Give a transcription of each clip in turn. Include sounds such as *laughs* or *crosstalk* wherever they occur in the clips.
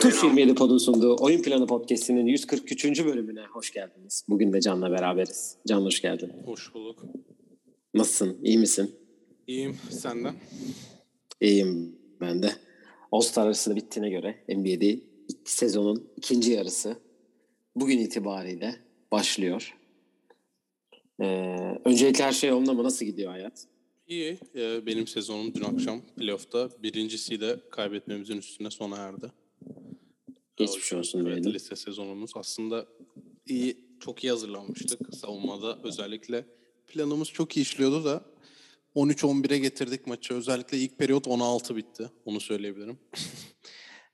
Tuş 27 Pod'un sunduğu Oyun Planı Podcast'inin 143. bölümüne hoş geldiniz. Bugün de Can'la beraberiz. Can hoş geldin. Hoş bulduk. Nasılsın? İyi misin? İyiyim. Senden? İyiyim ben de. All-Star arası da bittiğine göre NBA'de sezonun ikinci yarısı bugün itibariyle başlıyor. Ee, öncelikle her şey yolunda mı? Nasıl gidiyor hayat? İyi. Ee, benim sezonum dün akşam playoff'ta birincisiyle kaybetmemizin üstüne sona erdi. Geçmiş olsun Evet, diyelim. lise sezonumuz aslında iyi, çok iyi hazırlanmıştık savunmada. Özellikle planımız çok iyi işliyordu da 13-11'e getirdik maçı. Özellikle ilk periyot 16 bitti. Onu söyleyebilirim. *laughs*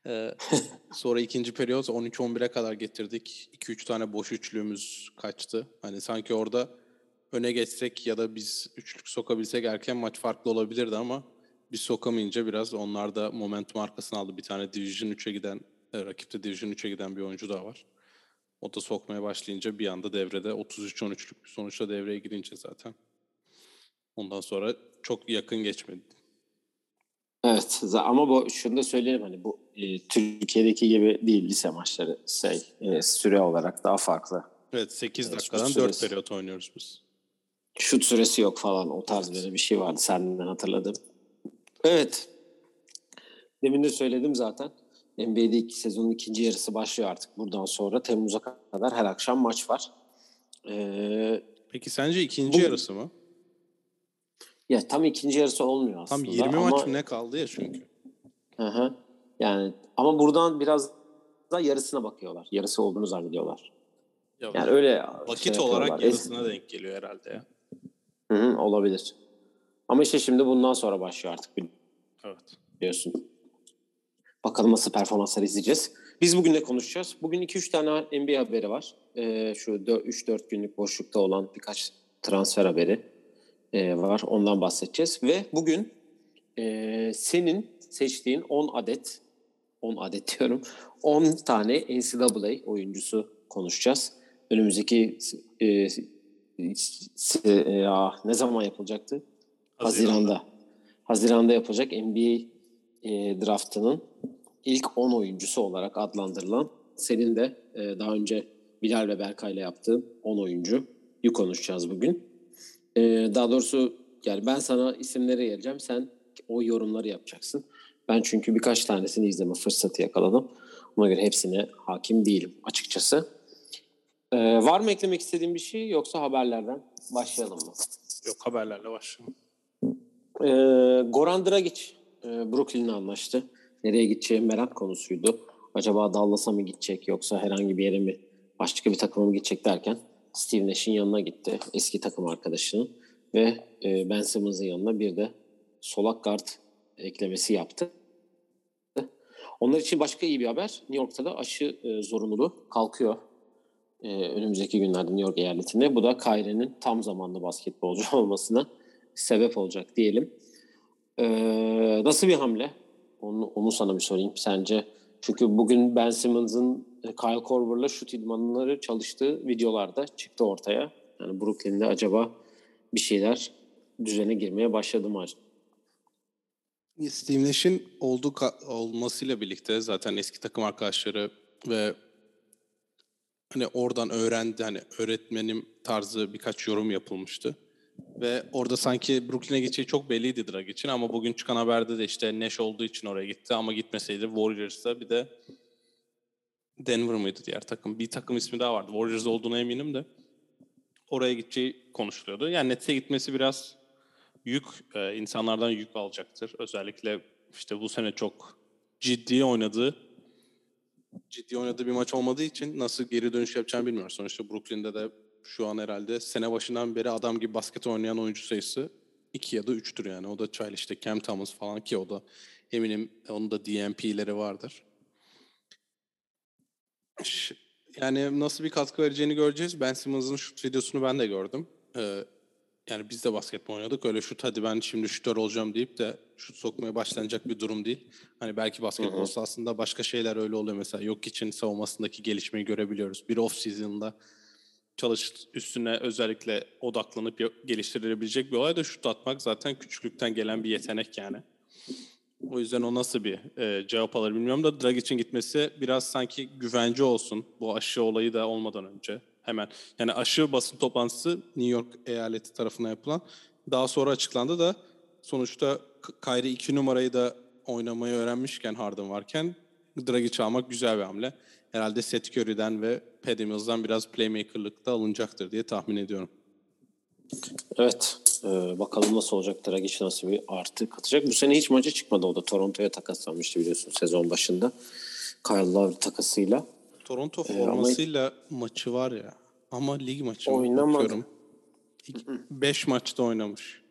Ee, *laughs* sonra ikinci periyot 13-11'e kadar getirdik. 2-3 tane boş üçlüğümüz kaçtı. Hani sanki orada öne geçsek ya da biz üçlük sokabilsek erken maç farklı olabilirdi ama biz sokamayınca biraz onlar da momentum arkasına aldı. Bir tane Division 3'e giden, e, rakipte Division 3'e giden bir oyuncu daha var. O da sokmaya başlayınca bir anda devrede 33-13'lük bir sonuçla devreye girince zaten. Ondan sonra çok yakın geçmedi. Evet ama bu şunu da söyleyelim hani bu e, Türkiye'deki gibi değil lise maçları şey e, süre olarak daha farklı. Evet 8 Evet, dakikadan şut 4 süresi. periyot oynuyoruz biz. Şut süresi yok falan o tarz böyle bir şey vardı senden hatırladım. Evet. Demin de söyledim zaten. NBA'de iki sezonun ikinci yarısı başlıyor artık. Buradan sonra Temmuz'a kadar her akşam maç var. Ee, Peki sence ikinci Bu- yarısı mı? ya tam ikinci yarısı olmuyor aslında. Tam 20 ama, maç mı ne kaldı ya çünkü. Hı hı. Yani ama buradan biraz da yarısına bakıyorlar. Yarısı olduğunu zannediyorlar. Ya, Yani öyle vakit şey olarak yapıyorlar. yarısına denk geliyor herhalde ya. Hı hı, olabilir. Ama işte şimdi bundan sonra başlıyor artık Evet. biliyorsun. Bakalım nasıl performanslar izleyeceğiz. Biz bugün ne konuşacağız? Bugün 2-3 tane NBA haberi var. Ee, şu 3-4 günlük boşlukta olan birkaç transfer haberi e, var. Ondan bahsedeceğiz. Ve bugün e, senin seçtiğin 10 adet 10 adet diyorum. 10 tane NCAA oyuncusu konuşacağız. Önümüzdeki e, ya, ne zaman yapılacaktı? Haziran'da. Haziran'da yapılacak NBA e, draftının ilk 10 oyuncusu olarak adlandırılan senin de e, daha önce Bilal ve Berkay'la yaptığın 10 oyuncuyu konuşacağız bugün. E, daha doğrusu yani ben sana isimleri vereceğim. Sen o yorumları yapacaksın. Ben çünkü birkaç tanesini izleme fırsatı yakaladım. Ona göre hepsine hakim değilim açıkçası. E, var mı eklemek istediğin bir şey yoksa haberlerden başlayalım mı? Yok haberlerle başlayalım. E, Goran Dragic e, Brooklyn'le anlaştı. Nereye gideceği merak konusuydu. Acaba Dallas'a mı gidecek yoksa herhangi bir yere mi başka bir takıma mı gidecek derken Steve Nash'in yanına gitti. Eski takım arkadaşının ve e, Ben Simmons'ın yanına bir de solak guard eklemesi yaptı. Onlar için başka iyi bir haber. New York'ta da aşı e, zorunluluğu kalkıyor. E, önümüzdeki günlerde New York eyaletinde. Bu da Kyrie'nin tam zamanlı basketbolcu *laughs* olmasına sebep olacak diyelim. Ee, nasıl bir hamle? Onu, onu sana bir sorayım sence. Çünkü bugün Ben Simmons'ın e, Kyle Korver'la şut idmanları çalıştığı videolarda çıktı ortaya. Yani Brooklyn'de acaba bir şeyler düzene girmeye başladı mı? acaba? Steve Nash'in olduğu olmasıyla birlikte zaten eski takım arkadaşları ve hani oradan öğrendi hani öğretmenim tarzı birkaç yorum yapılmıştı. Ve orada sanki Brooklyn'e gideceği çok belliydi Dragic'in ama bugün çıkan haberde de işte Nash olduğu için oraya gitti ama gitmeseydi Warriors'a bir de Denver mıydı diğer takım? Bir takım ismi daha vardı. Warriors olduğuna eminim de oraya gideceği konuşuluyordu. Yani Nets'e gitmesi biraz yük, e, insanlardan yük alacaktır. Özellikle işte bu sene çok ciddi oynadığı ciddi oynadığı bir maç olmadığı için nasıl geri dönüş yapacağını bilmiyorum. Sonuçta Brooklyn'de de şu an herhalde sene başından beri adam gibi basket oynayan oyuncu sayısı 2 ya da 3'tür yani. O da Child işte Cam Thomas falan ki o da eminim onun da DMP'leri vardır. Yani nasıl bir katkı vereceğini göreceğiz. Ben Simmons'ın şut videosunu ben de gördüm. Ee, yani biz de basketbol oynadık. Öyle şut hadi ben şimdi şutör olacağım deyip de şut sokmaya başlanacak bir durum değil. Hani belki basketbol sahasında başka şeyler öyle oluyor. Mesela yok için savunmasındaki gelişmeyi görebiliyoruz. Bir off season'da çalış üstüne özellikle odaklanıp geliştirilebilecek bir olay da şut atmak zaten küçüklükten gelen bir yetenek yani. O yüzden o nasıl bir e, cevap alır bilmiyorum da Dragic'in gitmesi biraz sanki güvence olsun bu aşı olayı da olmadan önce. Hemen yani aşı basın toplantısı New York eyaleti tarafından yapılan daha sonra açıklandı da sonuçta Kyrie 2 numarayı da oynamayı öğrenmişken Harden varken Dragic almak güzel bir hamle. Herhalde Seth Curry'den ve Patty Mills'dan biraz playmaker'lık da alınacaktır diye tahmin ediyorum. Evet. e, bakalım nasıl olacak. Dragic nasıl bir artı katacak. Bu sene hiç maça çıkmadı o da. Toronto'ya takaslanmıştı biliyorsun sezon başında. Kyle Lowry takasıyla. Toronto ama- formasıyla maçı var ya. Ama lig maçı? Oynamadı. Bakıyorum. 5 maçta oynamış.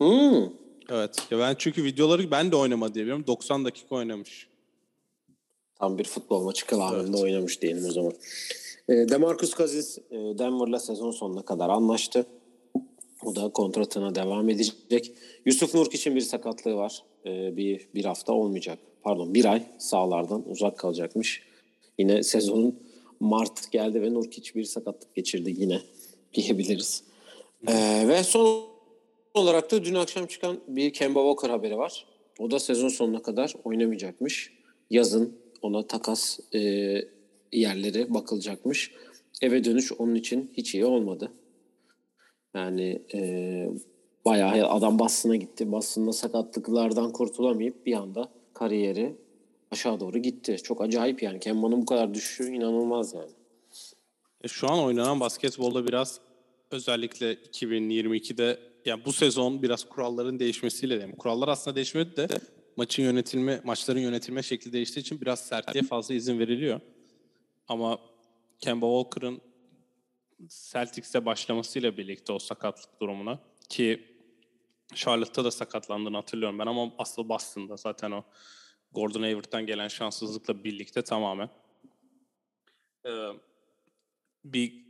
Hmm. Evet. Ya ben çünkü videoları ben de oynamadı diye biliyorum. 90 dakika oynamış. Tam bir futbol maçı kıvamında Evet. oynamış diyelim o zaman. E, Demarcus Cousins e, Denver'la sezon sonuna kadar anlaştı. O da kontratına devam edecek. Yusuf Nurk için bir sakatlığı var. E, bir, bir hafta olmayacak. Pardon bir ay sahalardan uzak kalacakmış. Yine sezonun Mart geldi ve Nurk hiç bir sakatlık geçirdi yine diyebiliriz. E, ve son olarak da dün akşam çıkan bir Kemba Walker haberi var. O da sezon sonuna kadar oynamayacakmış. Yazın ona takas e, yerleri bakılacakmış. Eve dönüş onun için hiç iyi olmadı. Yani e, bayağı adam Boston'a gitti. Boston'da sakatlıklardan kurtulamayıp bir anda kariyeri aşağı doğru gitti. Çok acayip yani. Kemba'nın bu kadar düşüşü inanılmaz yani. E, şu an oynanan basketbolda biraz özellikle 2022'de yani bu sezon biraz kuralların değişmesiyle mi? Kurallar aslında değişmedi de maçın yönetilme, maçların yönetilme şekli değiştiği için biraz sertliğe fazla izin veriliyor. Ama Kemba Walker'ın Celtics'e başlamasıyla birlikte o sakatlık durumuna ki Charlotte'ta da sakatlandığını hatırlıyorum ben ama asıl Boston'da zaten o Gordon Hayward'dan gelen şanssızlıkla birlikte tamamen. Ee, bir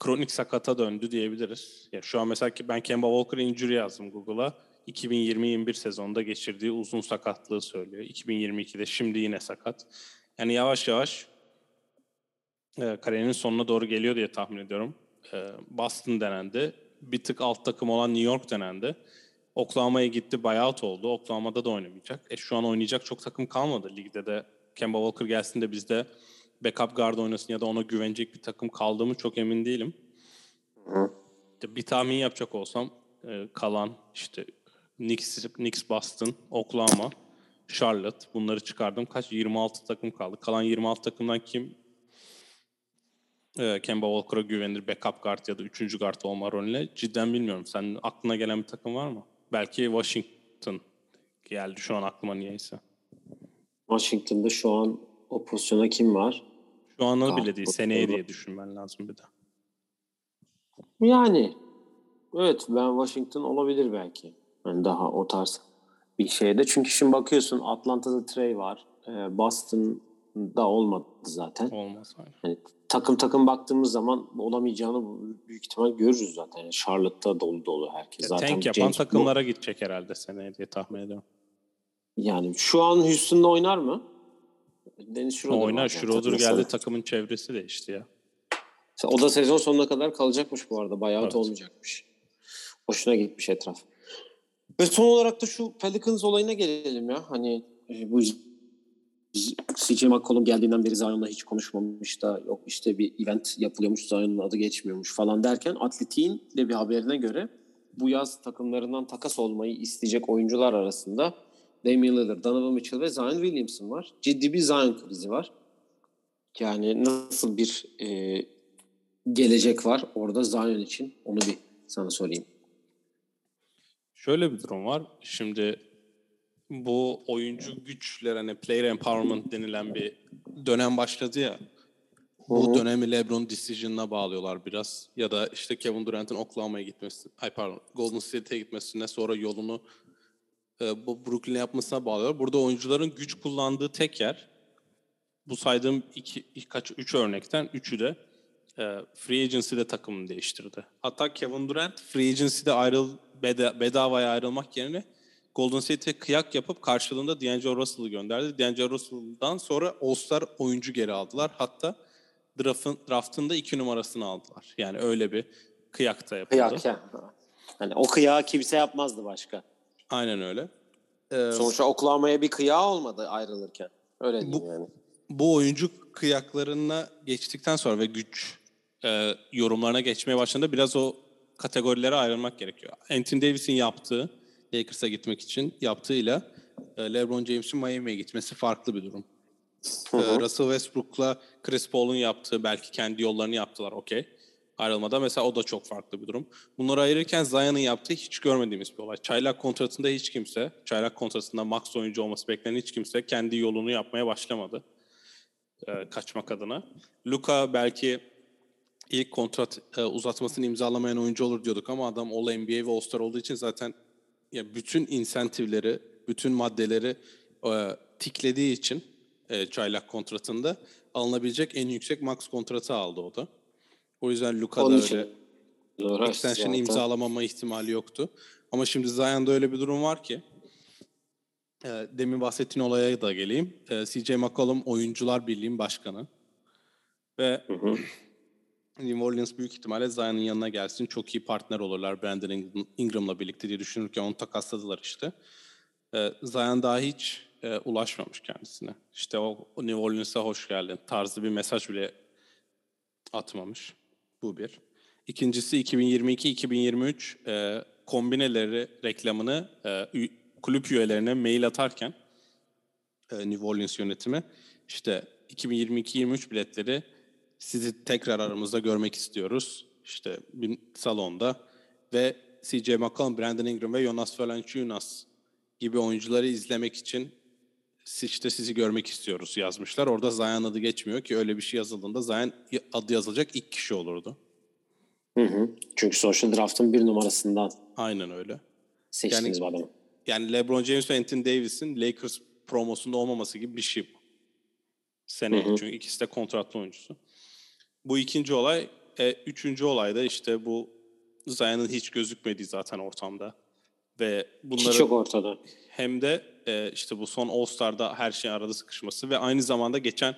kronik sakata döndü diyebiliriz. Ya şu an mesela ki ben Kemba Walker injury yazdım Google'a. 2020-21 sezonunda geçirdiği uzun sakatlığı söylüyor. 2022'de şimdi yine sakat. Yani yavaş yavaş e, kariyerinin sonuna doğru geliyor diye tahmin ediyorum. E, Boston denendi. Bir tık alt takım olan New York denendi. Oklahoma'ya gitti, buyout oldu. Oklahoma'da da oynamayacak. E şu an oynayacak çok takım kalmadı. Ligde de Kemba Walker gelsin de bizde backup guard oynasın ya da ona güvenecek bir takım kaldı mı çok emin değilim. İşte Bir tahmin yapacak olsam e, kalan işte Knicks, Knicks Boston, Oklahoma, Charlotte bunları çıkardım. Kaç? 26 takım kaldı. Kalan 26 takımdan kim e, Kemba Walker'a güvenir backup guard ya da üçüncü guard olma rolüne cidden bilmiyorum. Senin aklına gelen bir takım var mı? Belki Washington geldi şu an aklıma niyeyse. Washington'da şu an o pozisyona kim var? Şu Guard bile değil. pozisyonu. Seneye diye düşünmen lazım bir de. Yani evet ben Washington olabilir belki. Yani daha o tarz bir şeyde. Çünkü şimdi bakıyorsun Atlanta'da Trey var. Ee, Boston'da olmadı zaten. Olmaz aynen. Yani takım takım baktığımız zaman olamayacağını büyük ihtimal görürüz zaten. Yani Charlotte'da dolu dolu herkes. Ya zaten tank yapan James takımlara gidecek herhalde seneye diye tahmin ediyorum. Yani şu an Houston'da oynar mı? Deniz Schroeder Oynar. Schroeder geldi takımın çevresi değişti ya. O da sezon sonuna kadar kalacakmış bu arada. Buyout Evet. olmayacakmış. Hoşuna gitmiş etraf. Ve son olarak da şu Pelicans olayına gelelim ya. Hani e, bu CJ McCollum geldiğinden beri Zion'la hiç konuşmamış da yok işte bir event yapılıyormuş Zion'un adı geçmiyormuş falan derken Atletik'in de bir haberine göre bu yaz takımlarından takas olmayı isteyecek oyuncular arasında Damian Lillard, Donovan Mitchell ve Zion Williamson var. Ciddi bir Zion krizi var. Yani nasıl bir e, gelecek var orada Zion için onu bir sana sorayım. Şöyle bir durum var. Şimdi bu oyuncu güçler hani player empowerment denilen bir dönem başladı ya. Bu Hı hı. dönemi LeBron decision'ına bağlıyorlar biraz. Ya da işte Kevin Durant'ın Oklahoma'ya gitmesi, ay pardon, Golden State'e gitmesine sonra yolunu e, bu Brooklyn'e yapmasına bağlıyorlar. Burada oyuncuların güç kullandığı tek yer bu saydığım iki, kaç üç örnekten üçü de e, free agency'de takımını değiştirdi. Hatta Kevin Durant free agency'de ayrıl beda, bedavaya ayrılmak yerine Golden State'e kıyak yapıp karşılığında D'Angelo Russell'ı gönderdi. D'Angelo Russell'dan sonra All-Star oyuncu geri aldılar. Hatta draftın, draftında iki numarasını aldılar. Yani öyle bir kıyakta yapıldı. Kıyak ya. Hani o kıyağı kimse yapmazdı başka. Aynen öyle. Ee, Sonuçta Oklahoma'ya bir kıyağı olmadı ayrılırken. Öyle Bu- yani. bu oyuncu kıyaklarına geçtikten sonra ve güç e, yorumlarına geçmeye başladığında biraz o kategorilere ayrılmak gerekiyor. Anthony Davis'in yaptığı Lakers'a gitmek için yaptığıyla e, LeBron James'in Miami'ye gitmesi farklı bir durum. E, Russell Westbrook'la Chris Paul'un yaptığı belki kendi yollarını yaptılar okey. Ayrılmada mesela o da çok farklı bir durum. Bunları ayırırken Zion'ın yaptığı hiç görmediğimiz bir olay. Çaylak kontratında hiç kimse, çaylak kontratında max oyuncu olması beklenen hiç kimse kendi yolunu yapmaya başlamadı e, kaçmak adına. Luka belki ilk kontrat e, uzatmasını imzalamayan oyuncu olur diyorduk ama adam All NBA ve All-Star olduğu için zaten ya bütün insentifleri, bütün maddeleri e, tiklediği için e, çaylak kontratında alınabilecek en yüksek max kontratı aldı o da. O yüzden Luka da Onun öyle uğraştı extension imzalamama ihtimali yoktu. Ama şimdi Zion'da öyle bir durum var ki e, demin bahsettiğin olaya da geleyim. E, CJ McCollum Oyuncular Birliği'nin başkanı. Ve Hı hı. New Orleans büyük ihtimalle Zion'ın yanına gelsin. Çok iyi partner olurlar Brandon Ingram- Ingram'la birlikte diye düşünürken onu takasladılar işte. E, Zion daha hiç e, ulaşmamış kendisine. İşte o New Orleans'a hoş geldin tarzı bir mesaj bile atmamış. Bu bir. İkincisi 2022-2023 e, kombineleri reklamını e, kulüp üyelerine mail atarken e, New Orleans yönetimi işte 2022-23 biletleri sizi tekrar aramızda görmek istiyoruz. İşte bir salonda ve CJ McCollum, Brandon Ingram ve Jonas Valanciunas gibi oyuncuları izlemek için işte sizi görmek istiyoruz yazmışlar. Orada Zion adı geçmiyor ki öyle bir şey yazıldığında Zion adı yazılacak ilk kişi olurdu. Hı hı. Çünkü sonuçta draftın bir numarasından Aynen öyle. seçtiniz Yani- adamı. Yani LeBron James ve Anthony Davis'in Lakers promosunda olmaması gibi bir şey bu. Seneye Hı hı. çünkü ikisi de kontratlı oyuncusu. Bu ikinci olay. E, üçüncü olay da işte bu Zion'ın hiç gözükmediği zaten ortamda. Ve bunları Hiç yok ortada. hem de e, işte bu son All Star'da her şeyin arada sıkışması ve aynı zamanda geçen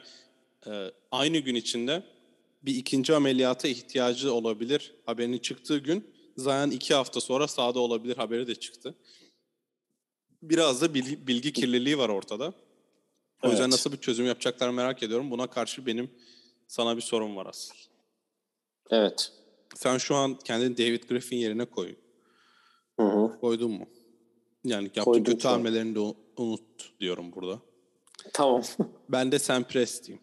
e, aynı gün içinde bir ikinci ameliyata ihtiyacı olabilir haberinin çıktığı gün Zion iki hafta sonra sahada olabilir haberi de çıktı. Biraz da bilgi, bilgi kirliliği var ortada. O yüzden Evet. nasıl bir çözüm yapacaklar merak ediyorum. Buna karşı benim sana bir sorum var asıl. Evet. Sen şu an kendini David Griffin yerine koy. Hı hı. Koydun mu? Yani yaptığı Koydum kötü an. hamlelerini de unut diyorum burada. Tamam. *laughs* Ben de Sam Presti'yim.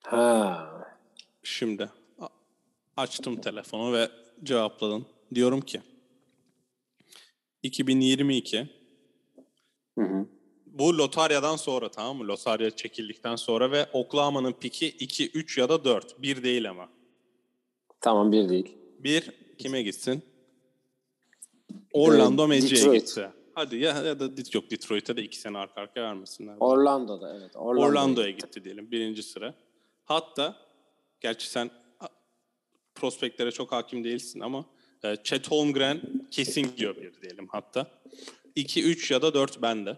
ha. Şimdi açtım telefonu ve cevapladım. Diyorum ki 2022 Hı hı. Bu lotaryadan sonra tamam mı? Lotarya çekildikten sonra ve Oklahoma'nın piki 2, 3 ya da 4. 1 değil ama. Tamam bir değil. 1 kime gitsin? Orlando Ee, Magic'e gitse. Hadi ya, ya da yok Detroit'e de 2 sene arka arkaya vermesinler. Orlando'da evet. Orlando'ya, Orlando'ya gitti diyelim birinci sıra. Hatta gerçi sen prospektlere çok hakim değilsin ama e, Chet Holmgren kesin gidiyor bir diyelim hatta. 2, 3 ya da 4 bende.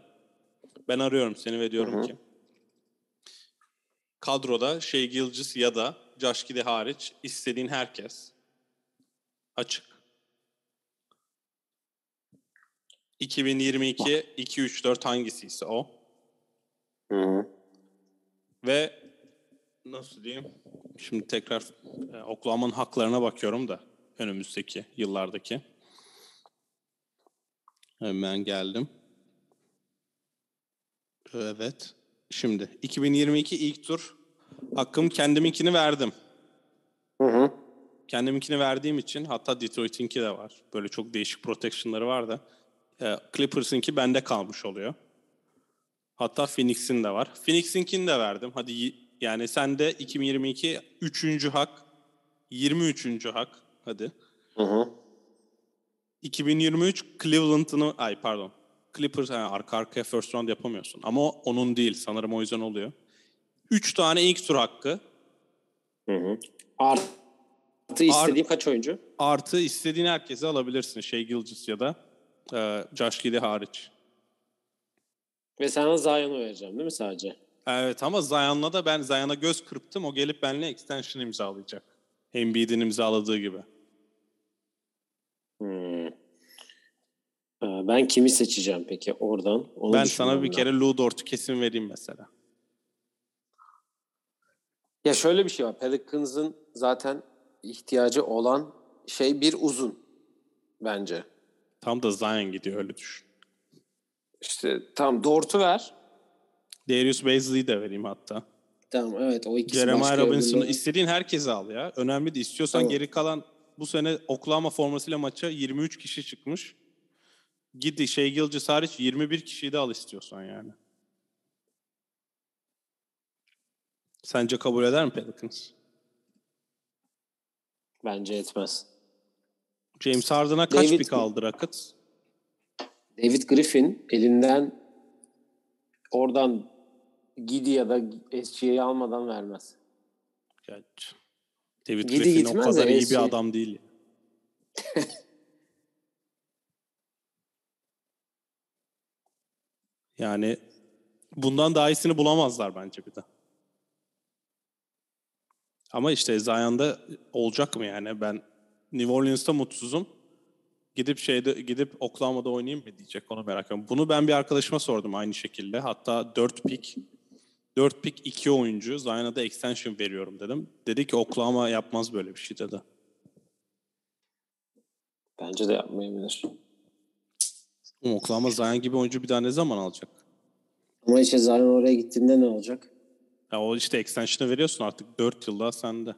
Ben arıyorum seni ve diyorum Hı hı. ki kadroda Shea Gilgis ya da Josh Giddey hariç istediğin herkes açık. 2022 2 3 4 hangisiyse o. Hı hı. Ve nasıl diyeyim? Şimdi tekrar e, Oklahoma'nın haklarına bakıyorum da önümüzdeki yıllardaki. Hemen geldim. Evet. Şimdi 2022 ilk tur hakkım kendiminkini verdim. Hı hı. Kendiminkini verdiğim için hatta Detroit'inki de var. Böyle çok değişik protection'ları var da. E, Clippers'ınki bende kalmış oluyor. Hatta Phoenix'in de var. Phoenix'inkini de verdim. Hadi yani sende 2022 3. hak, 23. hak. Hadi. Hı hı. 2023 Cleveland'ını ay pardon. Clippers yani arka arkaya first round yapamıyorsun. Ama o onun değil. Sanırım o yüzden oluyor. 3 tane ilk tur hakkı Hı hı. Artı istediğim kaç oyuncu? artı istediğin herkese alabilirsin. Şey Gilgis ya da e, Josh Giddey hariç. Ve sana Zion'u vereceğim değil mi sadece? Evet ama Zion'la da ben Zion'a göz kırptım. O gelip benimle extension imzalayacak. Embiid'in imzaladığı gibi. Hmm. Ben kimi seçeceğim peki oradan? Onu ben sana bir ben. kere Lou Dort'u kesin vereyim mesela. Ya şöyle bir şey var. Pelicans'ın zaten ihtiyacı olan şey bir uzun bence. Tam da Zion gidiyor öyle düşün. İşte tamam Dort'u ver. Darius Bazley'i de vereyim hatta. Tamam evet o ikisi Jeremiah Robinson'u istediğin herkese al ya. Önemli değil. İstiyorsan Tamam. geri kalan bu sene Oklahoma formasıyla maça 23 kişi çıkmış. Gidi şey Gilgis hariç 21 kişiyi de al istiyorsan yani. Sence kabul eder mi Pelicans? Bence etmez. James Harden'a kaç David- pik aldı Rockets? David Griffin elinden oradan Gidi ya da SG'yi almadan vermez. Ya, David Gidi Griffin o kadar iyi bir adam değil. *laughs* yani bundan daha iyisini bulamazlar bence bir de. Ama işte Zion'da olacak mı yani? Ben New Orleans'ta mutsuzum. Gidip şeyde gidip Oklahoma'da oynayayım mı diyecek onu merak ediyorum. Bunu ben bir arkadaşıma sordum aynı şekilde. Hatta 4 pick 4 pick 2 oyuncu. Zion'a da extension veriyorum dedim. Dedi ki Oklahoma yapmaz böyle bir şey dedi. Bence de yapmayabilir. Oklahoma Zion gibi oyuncu bir daha ne zaman alacak? Ama işte Zion oraya gittiğinde ne olacak? Ya o işte extension'ı veriyorsun artık 4 yıl daha sende.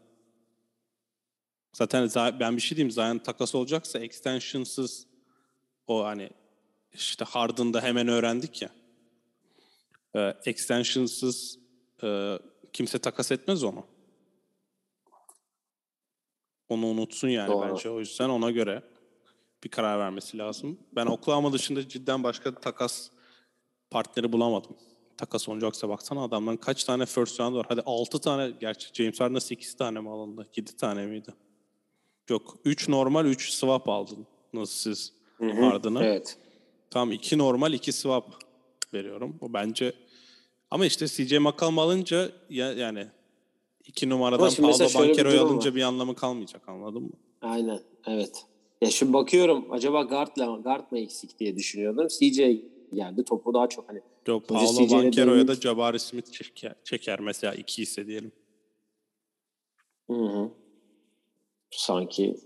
Zaten ben bir şey diyeyim Zion takas olacaksa extension'sız o hani işte Harden'da hemen öğrendik ya. Ee, extension'sız e, kimse takas etmez onu. Onu unutsun yani Doğru. bence. O yüzden ona göre bir karar vermesi lazım. Ben Oklahoma dışında cidden başka takas partneri bulamadım. Takas olacaksa baksana adamların kaç tane first round var. Hadi 6 tane gerçi James Harden'a 8 tane mi alındı? 7 tane miydi? Yok 3 normal 3 swap aldın. Nasıl siz Harden'a? Evet. Tamam 2 normal 2 swap veriyorum. O bence ama işte CJ McCollum alınca ya, yani 2 numaradan Paolo durum alınca var. bir anlamı kalmayacak anladın mı? Aynen. Evet. Ya şimdi bakıyorum acaba guardla guard mı eksik diye düşünüyordum. CJ geldi. Topu daha çok hani Yok Paolo dönük- da Jabari Smith çeker, çeker mesela 2 ise diyelim. Hı hı. Sanki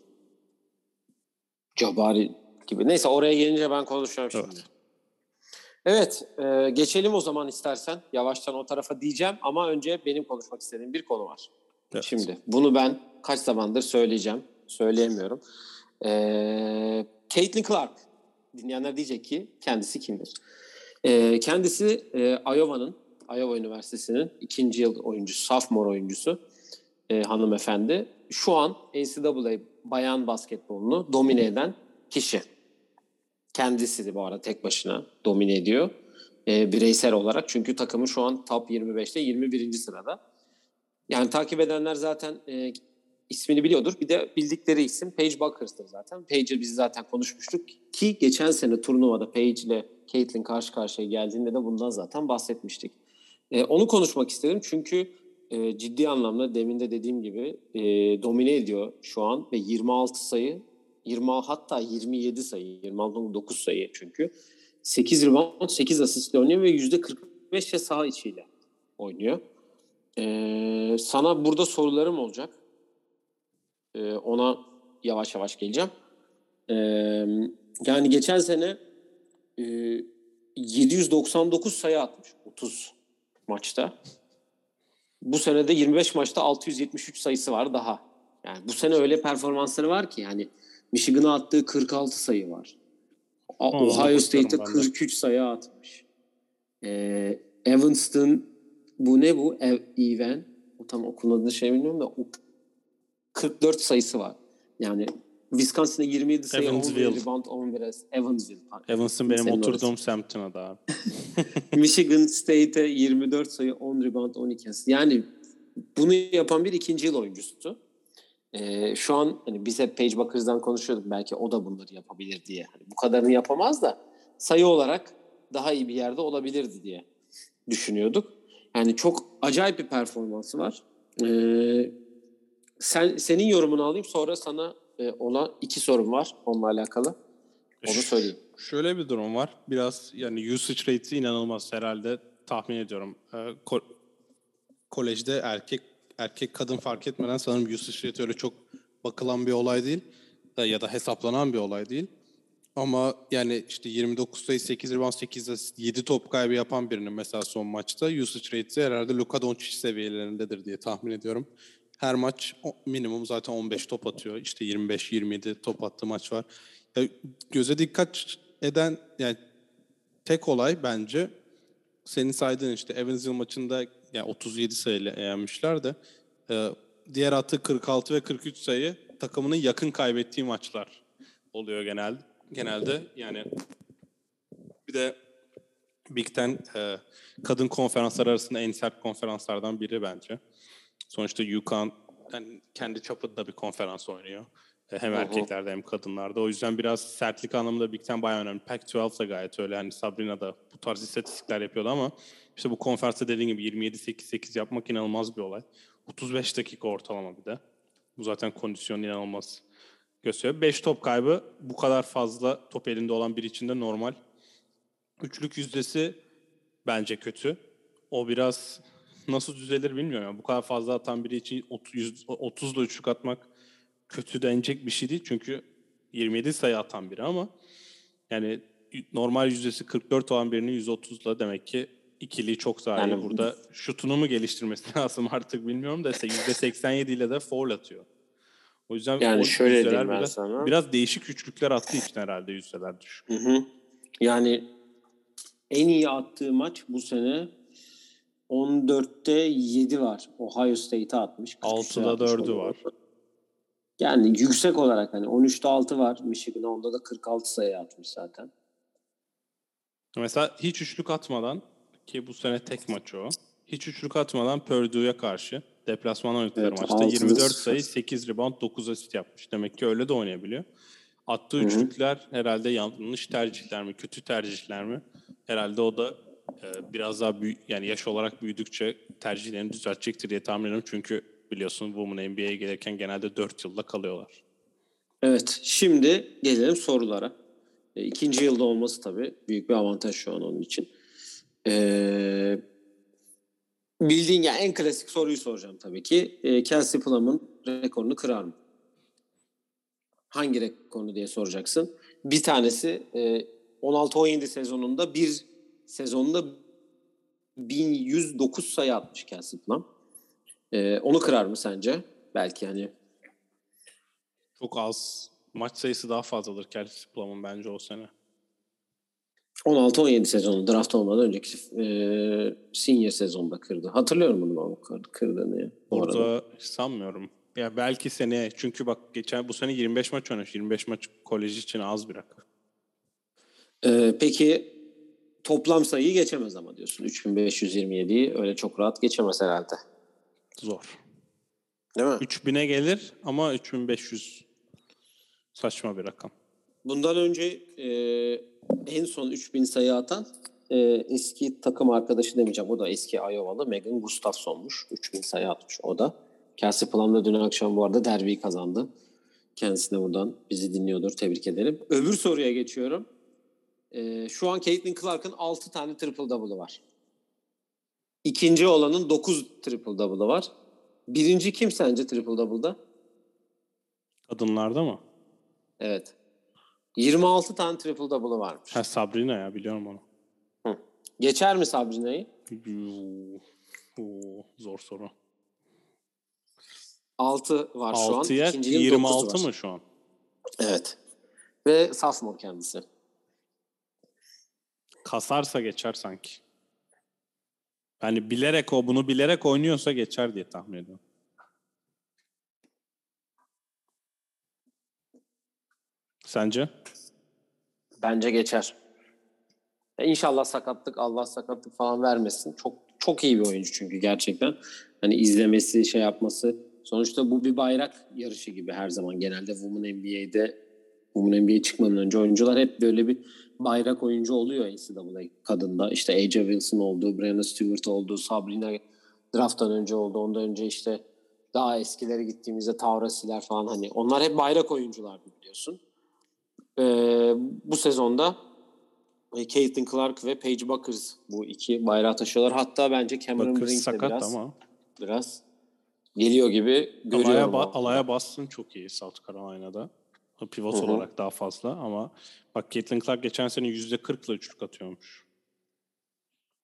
Jabari gibi. Neyse oraya gelince ben konuşacağım şimdi. Evet. Evet, e, geçelim o zaman istersen. Yavaştan o tarafa diyeceğim ama önce benim konuşmak istediğim bir konu var. Evet. Şimdi bunu ben kaç zamandır söyleyeceğim. Söyleyemiyorum. E, Caitlin Clark. Dinleyenler diyecek ki kendisi kimdir? E, kendisi e, Iowa'nın, Iowa Üniversitesi'nin ikinci yıl oyuncusu, sophomore oyuncusu e, hanımefendi. Şu an NCAA bayan basketbolunu domine eden kişi. Kendisi de bu arada tek başına domine ediyor. E, bireysel olarak. Çünkü takımı şu an top 25'te 21. sırada. Yani takip edenler zaten e, ismini biliyordur. Bir de bildikleri isim Paige Buckers'tır zaten. Paige'i biz zaten konuşmuştuk ki geçen sene turnuvada Paige ile Caitlin karşı karşıya geldiğinde de bundan zaten bahsetmiştik. E, onu konuşmak istedim çünkü e, ciddi anlamda demin de dediğim gibi e, domine ediyor şu an ve 26 sayı 20 hatta 27 sayı 26.9 sayı çünkü 8 rebound 8 asistle oynuyor ve %45 de saha içiyle oynuyor. E, sana burada sorularım olacak. E, ona yavaş yavaş geleceğim. E, yani geçen sene e, 799 sayı atmış 30 maçta. Bu sene de 25 maçta 673 sayısı var daha. Yani bu sene öyle performansları var ki yani Michigan'a attığı 46 sayı var. Ohio de. 43 sayı atmış. Ee, Evanston bu ne bu? Ev, Even. O tam okulun şey bilmiyorum da 44 sayısı var. Yani Wisconsin'e 27 sayı, 11 Evansville. rebound, 11 asist. Evansville. Evans'ın benim Senin oturduğum orası. semtin adı abi. *laughs* Michigan State'e 24 sayı, 10 rebound, 12 asist. Yani bunu yapan bir ikinci yıl oyuncusu. Ee, şu an hani biz hep Paige Buckers'dan konuşuyorduk. Belki o da bunları yapabilir diye. Hani bu kadarını yapamaz da sayı olarak daha iyi bir yerde olabilirdi diye düşünüyorduk. Yani çok acayip bir performansı var. Ee, sen senin yorumunu alayım sonra sana e, ona iki sorum var onunla alakalı. Onu söyleyeyim. Şöyle bir durum var. Biraz yani usage rate'i inanılmaz herhalde tahmin ediyorum. Ee, ko- kolejde erkek erkek kadın fark etmeden sanırım usage rate öyle çok bakılan bir olay değil. Ee, Ya da hesaplanan bir olay değil. Ama yani işte 29 sayı 8 rebound 8 asist 7 top kaybı yapan birinin mesela son maçta usage rate'i herhalde Luka Doncic seviyelerindedir diye tahmin ediyorum. Her maç minimum zaten 15 top atıyor. İşte 25-27 top attığı maç var. Ya göze dikkat eden yani tek olay bence senin saydığın işte Evansville maçında yani 37 sayıyla yenmişler de e, diğer attığı 46 ve 43 sayı takımının yakın kaybettiği maçlar oluyor genelde. Genelde yani bir de Big Ten e, kadın konferanslar arasında en sert konferanslardan biri bence. Sonuçta UConn yani kendi çapında bir konferans oynuyor. E, Hem hı. erkeklerde hem kadınlarda. O yüzden biraz sertlik anlamında Big Ten bayağı önemli. Pac-12 da gayet öyle. Hani Sabrina da bu tarz istatistikler yapıyordu ama işte bu konferansta dediğim gibi 27-8-8 yapmak inanılmaz bir olay. 35 dakika ortalama bir de. Bu zaten kondisyon inanılmaz gösteriyor. 5 top kaybı bu kadar fazla top elinde olan biri için de normal. Üçlük yüzdesi bence kötü. O biraz nasıl düzelir bilmiyorum. Yani bu kadar fazla atan biri için 30 ile üçlük atmak kötü denecek bir şey değil. Çünkü 27 sayı atan biri ama yani normal yüzdesi 44 olan birinin 130'la demek ki ikiliyi çok zor. Yani- burada şutunu mu geliştirmesi *laughs* lazım artık bilmiyorum da %87 ile de foul atıyor. O yüzden Yani şöyle diyeyim ben biraz, sana. biraz değişik üçlükler attığı için herhalde yüzdeler düşük. Hı hı. Yani en iyi attığı maç bu sene 14'te 7 var. Ohio State'e atmış. 43'te 6'da atmış 4'ü onu. var. Yani yüksek olarak hani 13'te 6 var Michigan'a. Onda da 46 sayı atmış zaten. Mesela hiç üçlük atmadan ki bu sene tek maçı o. Hiç üçlük atmadan Purdue'ya karşı deplasman oynadıkları Evet, maçta altıda 24 sıfır. sayı, 8 rebound, 9 asist yapmış. Demek ki öyle de oynayabiliyor. Attığı Hı hı. üçlükler herhalde yanlış tercihler mi, kötü tercihler mi? Herhalde o da biraz daha büyük yani yaş olarak büyüdükçe tercihlerini düzeltecektir diye tahmin ediyorum. Çünkü biliyorsun Women NBA'ye gelirken genelde 4 yılda kalıyorlar. Evet. Şimdi gelelim sorulara. E, ikinci yılda olması tabii büyük bir avantaj şu an onun için. Ee, bildiğin yani en klasik soruyu soracağım tabii ki. E, Kelsey Plum'ın rekorunu kırar mı? Hangi rekorunu diye soracaksın. Bir tanesi e, 16-17 sezonunda bir sezonunda 1109 sayı atmış Kelsey Plum. E, onu kırar mı sence? Belki hani Çok az. Maç sayısı daha fazladır Kelsey Plum'un bence o sene. 16-17 sezonu draft olmadan önceki e, senior sezonda kırdı. Hatırlıyorum bunu kır- kırdığını ya. bu arada. Orada sanmıyorum. Ya belki seneye çünkü bak geçen bu sene 25 maç oynamış. 25 maç kolej için az bir rakam. E, peki toplam sayıyı geçemez ama diyorsun. 3527'yi öyle çok rahat geçemez herhalde. Zor. Değil mi? 3000'e gelir ama 3500 saçma bir rakam. Bundan önce e, en son 3000 sayı atan e, eski takım arkadaşı demeyeceğim. O da eski Iowa'lı Megan Gustafson'muş. 3000 sayı atmış o da. Kelsey Plum da dün akşam bu arada derbiyi kazandı. Kendisine buradan bizi dinliyordur. Tebrik ederim. Öbür soruya geçiyorum. E, şu an Caitlin Clark'ın 6 tane triple double'ı var. İkinci olanın 9 triple double'ı var. Birinci kim sence triple double'da? Kadınlarda mı? Evet. 26 tane triple double'ı varmış. Ha Sabrina ya biliyorum onu. Hı. Geçer mi Sabrina'yı? Oo, zor soru. 6 var şu an. 6'ya İkincinin 26 dokuzu var. mı şu an? Evet. Ve sophomore kendisi. Kasarsa geçer sanki. Yani bilerek o bunu bilerek oynuyorsa geçer diye tahmin ediyorum. Sence? Bence geçer. Ya İnşallah sakatlık, Allah sakatlık falan vermesin. Çok çok iyi bir oyuncu çünkü gerçekten. Hani izlemesi, şey yapması. Sonuçta bu bir bayrak yarışı gibi her zaman. Genelde Women NBA'de Women NBA'ye çıkmadan önce oyuncular hep böyle bir bayrak oyuncu oluyor NCAA kadında. İşte AJ Wilson oldu, Breanna Stewart oldu, Sabrina drafttan önce oldu. Ondan önce işte daha eskileri gittiğimizde Taurasiler falan hani onlar hep bayrak oyunculardı biliyorsun. Ee, bu sezonda e, Caitlin Clark ve Paige Buckers bu iki bayrağı taşıyorlar. Hatta bence Cameron Brink sakat biraz, ama. biraz geliyor gibi görüyorum. Alaya, ba- alaya bassın çok iyi South Carolina'da. Pivot Hı hı. olarak daha fazla ama bak Caitlin Clark geçen sene %40'la üçlük atıyormuş.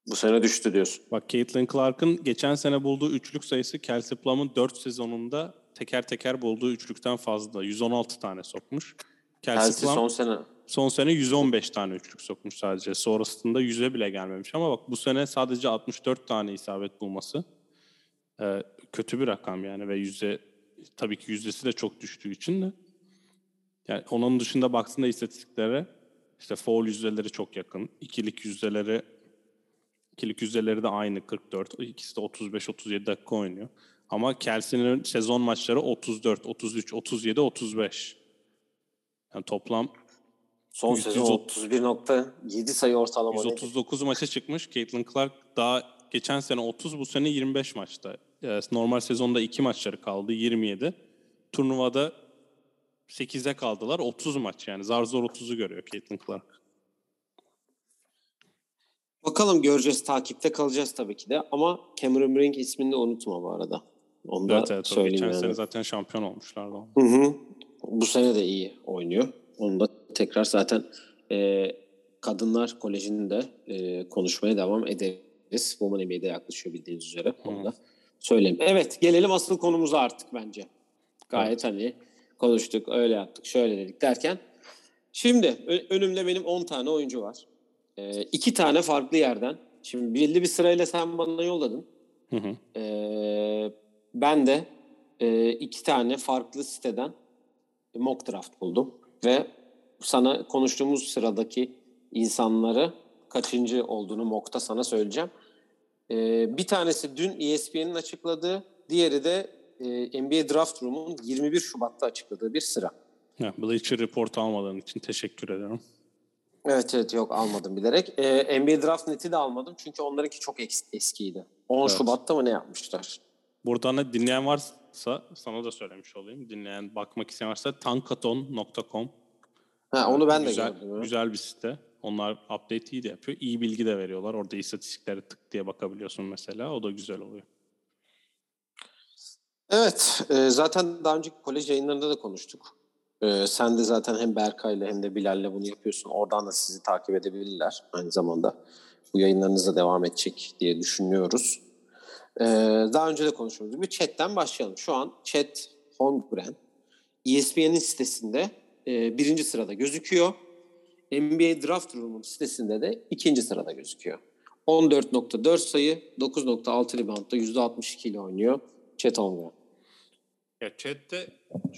Bu sene düştü diyorsun. Bak Caitlin Clark'ın geçen sene bulduğu üçlük sayısı Kelsey Plum'un 4 sezonunda teker teker bulduğu üçlükten fazla. 116 tane sokmuş. Kelsey Kelsey Plum son sene son sene 115 tane üçlük sokmuş sadece. Sonrasında 100'e bile gelmemiş ama bak bu sene sadece 64 tane isabet bulması e, kötü bir rakam yani ve yüzde tabii ki yüzdesi de çok düştüğü için de yani onun dışında baktığında istatistiklere işte foul yüzdeleri çok yakın. İkilik yüzdeleri ikilik yüzdeleri de aynı 44. İkisi de 35-37 dakika oynuyor. Ama Kelsey'nin sezon maçları 34, 33, 37, 35. Yani toplam son 100 sezon 31.7 sayı ortalama. 139 maça çıkmış. Caitlin Clark daha geçen sene 30, bu sene 25 maçta. Ee, Normal sezonda 2 maçları kaldı, 27. Turnuvada 8'e kaldılar, 30 maç yani. Zar zor 30'u görüyor Caitlin Clark. Bakalım göreceğiz takipte kalacağız tabii ki de ama Cameron Brink ismini de unutma bu arada. Onu da Evet evet. söyleyeyim Geçen yani. sene zaten şampiyon olmuşlardı. Hı hı. Bu sene de iyi oynuyor. Onu da tekrar zaten e, Kadınlar Koleji'nde e, konuşmaya devam ederiz. Women NBA'de yaklaşıyor bildiğiniz üzere. Onu da söyleyeyim. Evet gelelim asıl konumuza artık bence. Gayet hani konuştuk, öyle yaptık, şöyle dedik derken. Şimdi önümde benim 10 tane oyuncu var. E, iki tane farklı yerden. Şimdi belli bir sırayla sen bana yolladın. Hı hı. Ee, ben de e, iki tane farklı siteden mock draft buldum ve sana konuştuğumuz sıradaki insanları kaçıncı olduğunu mock'ta sana söyleyeceğim. Ee, bir tanesi dün E ESPN'in açıkladığı, diğeri de e, NBA Draft Room'un 21 Şubat'ta açıkladığı bir sıra. Ya, Bleacher Report almadığın için teşekkür ederim. Evet evet yok almadım bilerek. Ee, NBA Draft Net'i de almadım çünkü onlarınki çok es- eskiydi. 10 Evet. Şubat'ta mı ne yapmışlar? Buradan da dinleyen varsa sana da söylemiş olayım. Dinleyen, bakmak isteyen varsa tankaton.com Ha, onu ben de güzel, gördüm. Güzel bir site. Onlar update iyi de yapıyor. İyi bilgi de veriyorlar. Orada istatistiklere tık diye bakabiliyorsun mesela. O da güzel oluyor. Evet, e, zaten daha önceki kolej yayınlarında da konuştuk. E, sen de zaten hem Berkay'la hem de Bilal'le bunu yapıyorsun. Oradan da sizi takip edebilirler aynı zamanda. Bu yayınlarınız da devam edecek diye düşünüyoruz. E, daha önce de konuştuğumuz gibi chat'ten başlayalım. Şu an chat Holmgren ESPN'in sitesinde e, birinci sırada gözüküyor. NBA Draft Room'un sitesinde de ikinci sırada gözüküyor. 14.4 sayı, 9.6 reboundda %62 ile oynuyor Chet Holmgren. Ya chat'te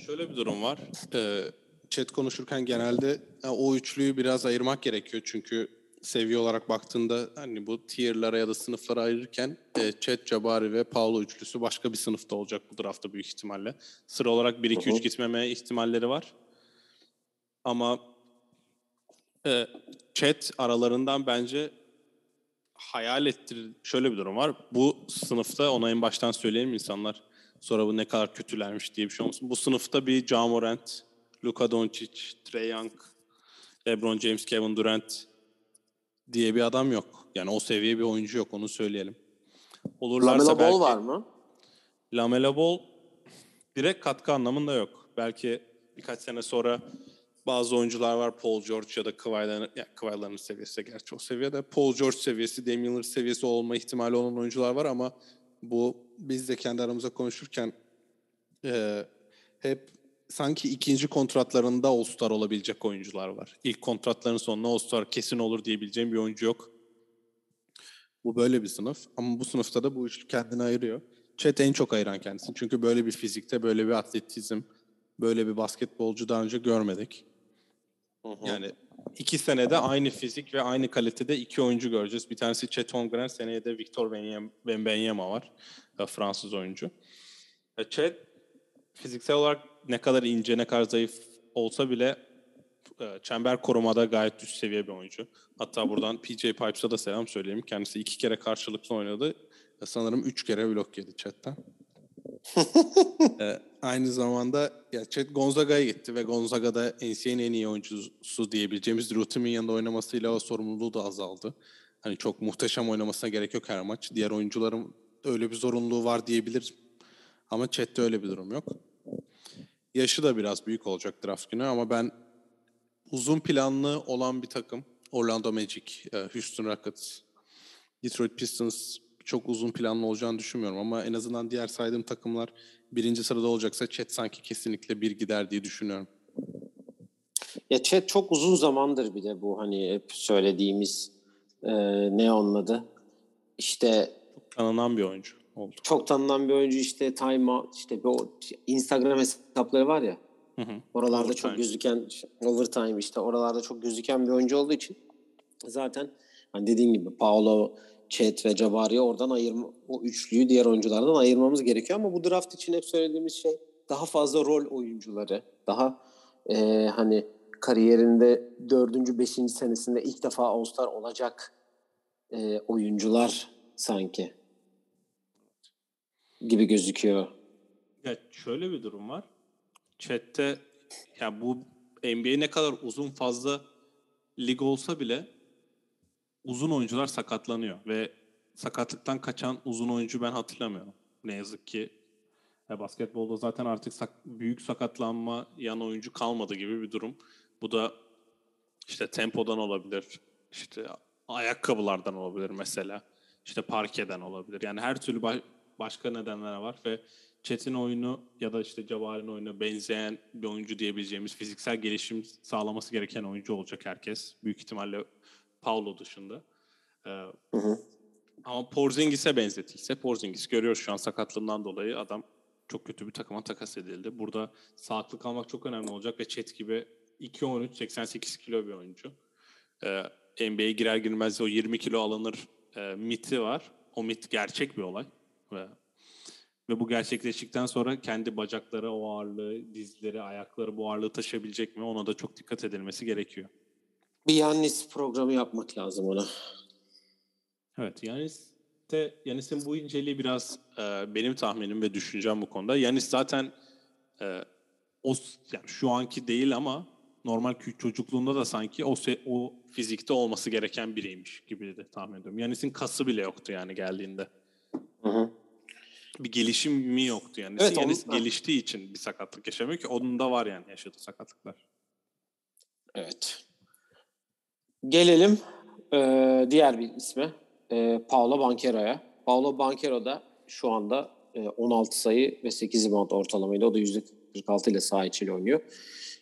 şöyle bir durum var. Ee, chat konuşurken genelde o üçlüyü biraz ayırmak gerekiyor. Çünkü seviye olarak baktığında hani bu tier'lara ya da sınıflara ayırırken e, Chat, Jabari ve Paulo üçlüsü başka bir sınıfta olacak bu draftta büyük ihtimalle. Sıra olarak 1-2-3 Hı hı. gitmeme ihtimalleri var. Ama e, Chat aralarından bence hayal ettir şöyle bir durum var. Bu sınıfta ona en baştan söyleyelim insanlar sonra bu ne kadar kötülermiş diye bir şey olmasın. Bu sınıfta bir Ja Morant, Luka Doncic, Trae Young, LeBron James, Kevin Durant diye bir adam yok. Yani o seviye bir oyuncu yok onu söyleyelim. Olurlarsa Lamelo belki Ball var mı? Lamelo Ball direkt katkı anlamında yok. Belki birkaç sene sonra bazı oyuncular var Paul George ya da Kawhi Leonard, Kawhi Leonard seviyesi gerçi o seviyede. Paul George seviyesi, Damian Lillard seviyesi olma ihtimali olan oyuncular var ama bu biz de kendi aramızda konuşurken e, hep sanki ikinci kontratlarında All-Star olabilecek oyuncular var. İlk kontratların sonuna All-Star kesin olur diyebileceğim bir oyuncu yok. Bu böyle bir sınıf ama bu sınıfta da bu üçlü kendini ayırıyor. Chet en çok ayıran kendisini. Çünkü böyle bir fizikte, böyle bir atletizm, böyle bir basketbolcu daha önce görmedik. Yani iki senede aynı fizik ve aynı kalitede iki oyuncu göreceğiz. Bir tanesi Chet Holmgren, seneye de Victor Wembanyama- var. e, Fransız oyuncu. E, Chet fiziksel olarak ne kadar ince, ne kadar zayıf olsa bile e, çember korumada gayet üst seviye bir oyuncu. Hatta buradan PJ Pipes'a da selam söyleyeyim. Kendisi iki kere karşılıklı oynadı. Sanırım üç kere blok yedi chatten. *laughs* aynı zamanda ya Chet Gonzaga'ya gitti ve Gonzaga da NCAA'nin en iyi oyuncusu diyebileceğimiz Drew yanında oynamasıyla o sorumluluğu da azaldı. Hani çok muhteşem oynamasına gerek yok her maç. Diğer oyuncuların öyle bir zorunluluğu var diyebiliriz. Ama Chet'te öyle bir durum yok. Yaşı da biraz büyük olacak draft günü ama ben uzun planlı olan bir takım Orlando Magic, e, Houston Rockets, Detroit Pistons çok uzun planlı olacağını düşünmüyorum ama en azından diğer saydığım takımlar birinci sırada olacaksa Chet sanki kesinlikle bir gider diye düşünüyorum. Ya Chet çok uzun zamandır bir de bu hani hep söylediğimiz e, ne onun adı? İşte çok tanınan bir oyuncu oldu. Çok tanınan bir oyuncu işte Time Out, işte bu Instagram hesapları var ya. Hı hı. Oralarda overtime. çok gözüken overtime işte oralarda çok gözüken bir oyuncu olduğu için zaten hani dediğin gibi Paolo, Chet ve Jabari'yi oradan ayırma o üçlüyü diğer oyunculardan ayırmamız gerekiyor ama bu draft için hep söylediğimiz şey daha fazla rol oyuncuları, daha e, hani kariyerinde dördüncü, beşinci senesinde ilk defa All-Star olacak e, oyuncular sanki gibi gözüküyor. Ya şöyle bir durum var. Chat'te ya bu NBA ne kadar uzun fazla lig olsa bile uzun oyuncular sakatlanıyor ve sakatlıktan kaçan uzun oyuncu ben hatırlamıyorum. Ne yazık ki ya basketbolda zaten artık sak- büyük sakatlanma yan oyuncu kalmadı gibi bir durum. Bu da işte tempodan olabilir, işte ayakkabılardan olabilir mesela, işte parkeden olabilir. Yani her türlü başka nedenler var ve Chet'in oyunu ya da işte Jabari'nin oyunu benzeyen bir oyuncu diyebileceğimiz fiziksel gelişim sağlaması gereken oyuncu olacak herkes. Büyük ihtimalle Paulo dışında. Ee, hı hı. Ama Porzingis'e benzetilse, Porzingis görüyoruz şu an sakatlığından dolayı adam çok kötü bir takıma takas edildi. Burada sağlıklı kalmak çok önemli olacak ve Chet gibi 2-13, 88 kilo bir oyuncu. Ee, NBA'ye girer girmez o 20 kilo alınır e, miti var. O mit gerçek bir olay. Ve, ve bu gerçekleştikten sonra kendi bacakları o ağırlığı, dizleri, ayakları bu ağırlığı taşıyabilecek mi ona da çok dikkat edilmesi gerekiyor. Bir Yannis programı yapmak lazım ona. Evet Yannis de Yanis'in bu inceliği biraz e, benim tahminim ve düşüncem bu konuda. Yanis zaten e, o yani şu anki değil ama normal çocukluğunda da sanki o o fizikte olması gereken biriymiş gibi de tahmin ediyorum. Yanis'in kası bile yoktu yani geldiğinde. Hı hı. Bir gelişim mi yoktu yani. Evet, Yanis onun... geliştiği için bir sakatlık yaşamıyor ki onun da var yani yaşadığı sakatlıklar. Evet. Gelelim e, diğer bir isme. E, Paolo Banquero'ya. Paolo Banquero da şu anda e, 16 sayı ve 8 rebound ortalamayla o da %46 ile saha içiyle oynuyor.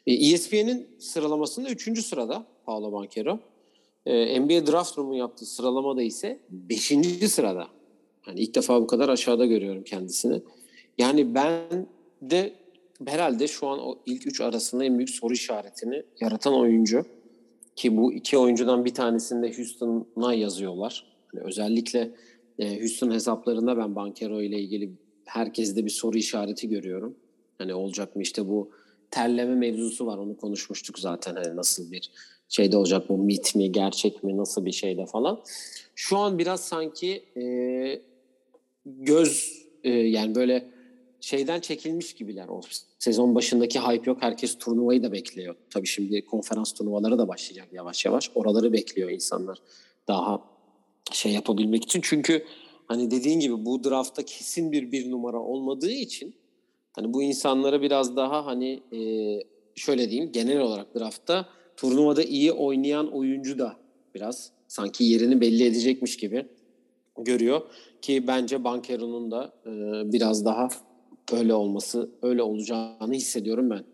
E, ESPN'in sıralamasında 3. sırada Paolo Banquero. E, NBA Draft Room'un yaptığı sıralamada ise 5. sırada. Yani ilk defa bu kadar aşağıda görüyorum kendisini. Yani ben de herhalde şu an o ilk üç arasında en büyük soru işaretini yaratan oyuncu. Ki bu iki oyuncudan bir tanesini de Houston'a yazıyorlar. Yani özellikle e, Houston hesaplarında ben Bankero ile ilgili herkeste bir soru işareti görüyorum. Hani olacak mı işte bu terleme mevzusu var onu konuşmuştuk zaten hani nasıl bir şeyde olacak bu mit mi gerçek mi nasıl bir şeyde falan. Şu an biraz sanki e, göz e, yani böyle şeyden çekilmiş gibiler. O sezon başındaki hype yok. Herkes turnuvayı da bekliyor. Tabii şimdi konferans turnuvaları da başlayacak yavaş yavaş. Oraları bekliyor insanlar. Daha şey yapabilmek için. Çünkü hani dediğin gibi bu draftta kesin bir bir numara olmadığı için hani bu insanlara biraz daha hani e, şöyle diyeyim genel olarak draftta turnuvada iyi oynayan oyuncu da biraz sanki yerini belli edecekmiş gibi görüyor ki bence Bankero'nun da e, biraz daha öyle olması, öyle olacağını hissediyorum ben.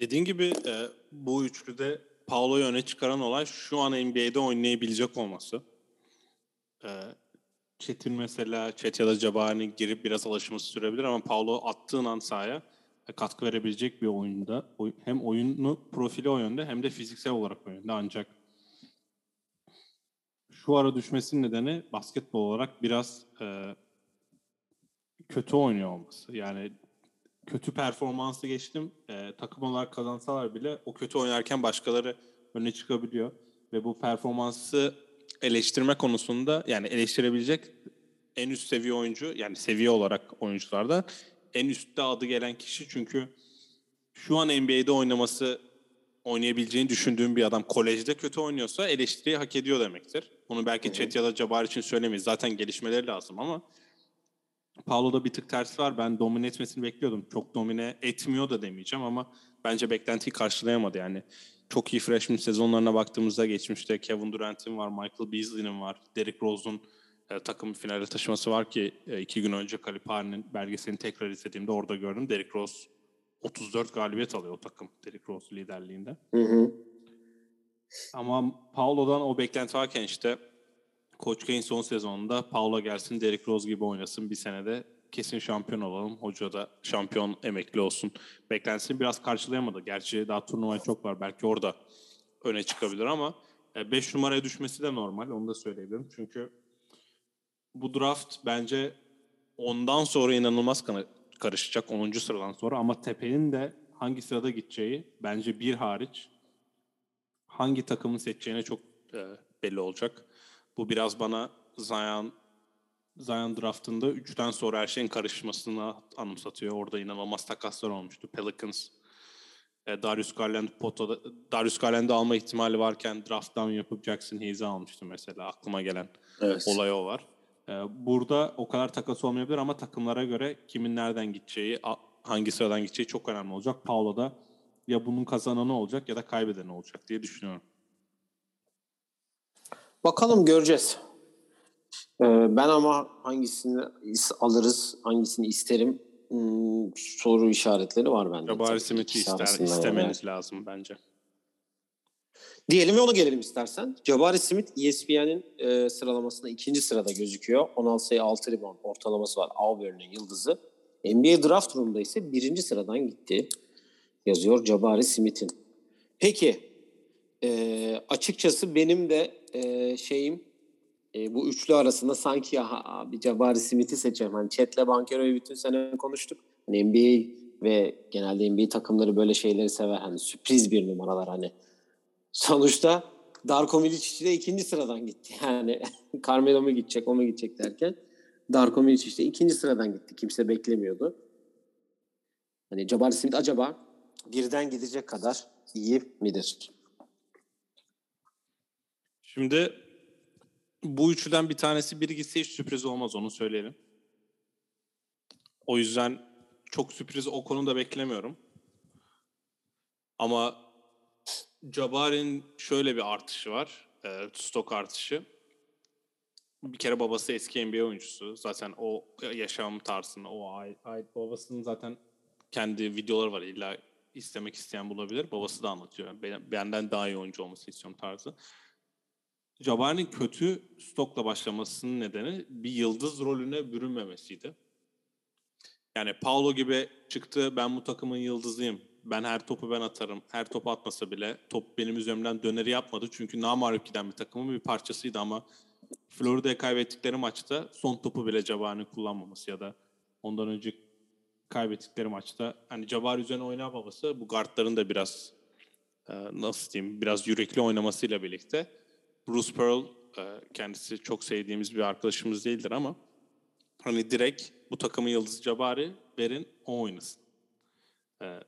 Dediğin gibi e, bu üçlüde Paulo'yu öne çıkaran olay şu an NBA'de oynayabilecek olması. E, Çetin mesela, Çet ya da Cabani girip biraz alışması sürebilir ama Paulo attığın an sahaya katkı verebilecek bir oyunda. Hem oyunu profili o yönde hem de fiziksel olarak o yönde. Ancak şu ara düşmesinin nedeni basketbol olarak biraz e, kötü oynuyor olması. Yani kötü performansı geçtim. E, takım olarak kazansalar bile o kötü oynarken başkaları öne çıkabiliyor. Ve bu performansı eleştirme konusunda yani eleştirebilecek en üst seviye oyuncu yani seviye olarak oyuncularda en üstte adı gelen kişi çünkü şu an NBA'de oynaması oynayabileceğini düşündüğüm bir adam kolejde kötü oynuyorsa eleştiriyi hak ediyor demektir. Bunu belki Chet ya da Jabbar için söylemeyiz. Zaten gelişmeleri lazım ama Paolo'da bir tık tersi var. Ben domine etmesini bekliyordum. Çok domine etmiyor da demeyeceğim ama bence beklentiyi karşılayamadı. Yani çok iyi freshman sezonlarına baktığımızda geçmişte Kevin Durant'in var, Michael Beasley'nin var, Derrick Rose'un e, takım finale taşıması var ki e, iki gün önce Kalipari'nin belgeselini tekrar izlediğimde orada gördüm. Derrick Rose 34 galibiyet alıyor o takım Derrick Rose liderliğinde. Hı hı. Ama Paulo'dan o beklenti varken işte Coach Kane son sezonunda Paulo gelsin, Derrick Rose gibi oynasın bir senede kesin şampiyon olalım. Hoca da şampiyon emekli olsun. Beklentisini biraz karşılayamadı. Gerçi daha turnuvaya çok var. Belki orada öne çıkabilir ama 5 numaraya düşmesi de normal. Onu da söyleyebilirim. Çünkü bu draft bence ondan sonra inanılmaz karışacak 10. sıradan sonra ama Tepe'nin de hangi sırada gideceği bence bir hariç hangi takımın seçeceğine çok e, belli olacak. Bu biraz bana Zion Zion draftında 3'ten sonra her şeyin karışmasını anımsatıyor. Orada inanılmaz takaslar olmuştu. Pelicans e, Darius Garland potada Darius Garland'ı alma ihtimali varken drafttan yapıp Jackson Hayes'i almıştı mesela aklıma gelen evet. olay o var. E, burada o kadar takas olmayabilir ama takımlara göre kimin nereden gideceği, hangi sıradan gideceği çok önemli olacak. Paulo'da ya bunun kazananı olacak ya da kaybedeni olacak diye düşünüyorum. Bakalım göreceğiz. Ee, ben ama hangisini alırız, hangisini isterim hmm, soru işaretleri var bende. Jabari Smith'i ister, istemeniz yani. lazım bence. Diyelim ve ona gelelim istersen. Jabari Smith ESPN'in e, sıralamasında ikinci sırada gözüküyor. 16 sayı 6 rebound ortalaması var Auburn'un yıldızı. NBA Draft Room'da ise birinci sıradan gitti. Yazıyor Jabari Smith'in. Peki e, açıkçası benim de e, şeyim e, bu üçlü arasında sanki ya abi Jabari Smith'i seçerim. Hani Chet'le Bankero'yu bütün sene konuştuk. Hani NBA ve genelde NBA takımları böyle şeyleri sever. Hani sürpriz bir numaralar hani. Sonuçta Darko Milicic de ikinci sıradan gitti. *laughs* Yani Carmelo mu gidecek, o mu gidecek derken Darko Milicic de ikinci sıradan gitti. Kimse beklemiyordu. Hani Jabari Smith acaba birden gidecek kadar iyi midir? Şimdi bu üçlüden bir tanesi biri gitse hiç sürpriz olmaz onu söyleyelim. O yüzden çok sürpriz o konuda beklemiyorum. Ama Jabari'nin şöyle bir artışı var. E, stok artışı. Bir kere babası eski NBA oyuncusu. Zaten o yaşam tarzını, o ait, babasının zaten kendi videoları var. İlla istemek isteyen bulabilir. Babası da anlatıyor. Benden daha iyi oyuncu olmasını istiyorum tarzı. Jabari'nin kötü stokla başlamasının nedeni bir yıldız rolüne bürünmemesiydi. Yani Paulo gibi çıktı ben bu takımın yıldızıyım. Ben her topu ben atarım. Her topu atmasa bile top benim üzerimden döneri yapmadı. Çünkü namarip giden bir takımın bir parçasıydı ama Florida'ya kaybettikleri maçta son topu bile Jabari'nin kullanmaması ya da ondan önce kaybettikleri maçta hani Jabari üzerine oynamaması bu guardların da biraz nasıl diyeyim biraz yürekli oynamasıyla birlikte Bruce Pearl e, kendisi çok sevdiğimiz bir arkadaşımız değildir ama hani direkt bu takımın yıldızı Jabari verin o oynasın. E,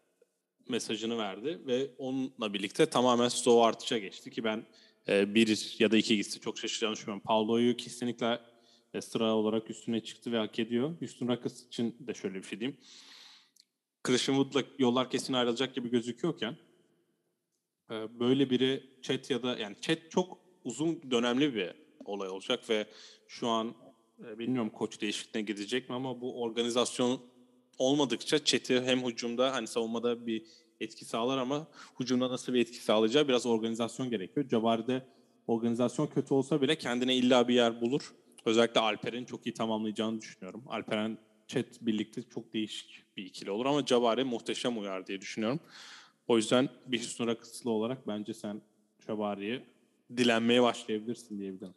mesajını verdi ve onunla birlikte tamamen stoğu artışa geçti ki ben e, bir ya da iki gitse çok şaşıracağını düşünmüyorum. Paulo'yu kesinlikle sıra olarak üstüne çıktı ve hak ediyor. Houston Rockets için de şöyle bir şey diyeyim. Christian Wood'la yollar kesin ayrılacak gibi gözüküyorken böyle biri chat ya da yani chat çok uzun dönemli bir olay olacak ve şu an e, bilmiyorum koç değişikliğine gidecek mi ama bu organizasyon olmadıkça Chet'i hem hücumda hani savunmada bir etki sağlar ama hücumda nasıl bir etki sağlayacağı biraz organizasyon gerekiyor. Jabari'de organizasyon kötü olsa bile kendine illa bir yer bulur. Özellikle Alper'in çok iyi tamamlayacağını düşünüyorum. Alperen Chet birlikte çok değişik bir ikili olur ama Jabari muhteşem uyar diye düşünüyorum. O yüzden bir Houston Rockets'lı olarak bence sen Jabari'yi dilenmeye başlayabilirsin diyebilirim.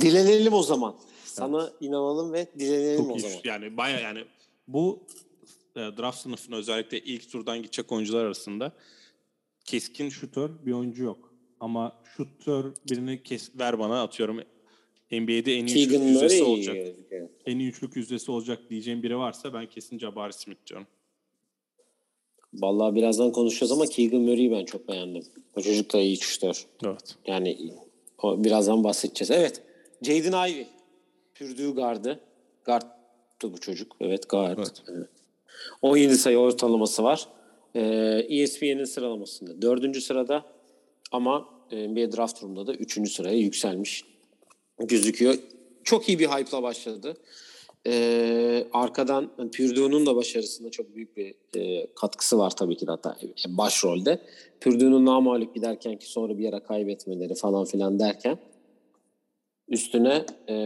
Dilenelim o zaman. Sana evet. inanalım ve dilenelim Çok o zaman. Yani baya yani bu e, draft sınıfına özellikle ilk turdan gidecek oyuncular arasında keskin şutör bir oyuncu yok. Ama şutör birini kes, ver bana atıyorum NBA'de en iyi Keegan üçlük yüzdesi olacak. gözüküyor. En iyi üçlük yüzdesi olacak diyeceğim biri varsa ben kesin Jabari Smith diyorum. Vallahi birazdan konuşacağız ama Keegan Murray'i ben çok beğendim. O çocuk da iyi şutör. Evet. Yani o birazdan bahsedeceğiz. Evet. Jaden Ivey. Pürdüğü gardı. Guard'tı bu çocuk. Evet guard. Evet. Evet. 17 sayı ortalaması var. Ee, ESPN'in sıralamasında. Dördüncü sırada ama NBA draft turunda da üçüncü sıraya yükselmiş gözüküyor. Çok iyi bir hype'la başladı. Ee, arkadan yani Pürdue'nun da başarısında çok büyük bir e, katkısı var tabii ki de hatta e, başrolde. Pürdue'nun namalip giderken ki sonra bir ara kaybetmeleri falan filan derken üstüne e,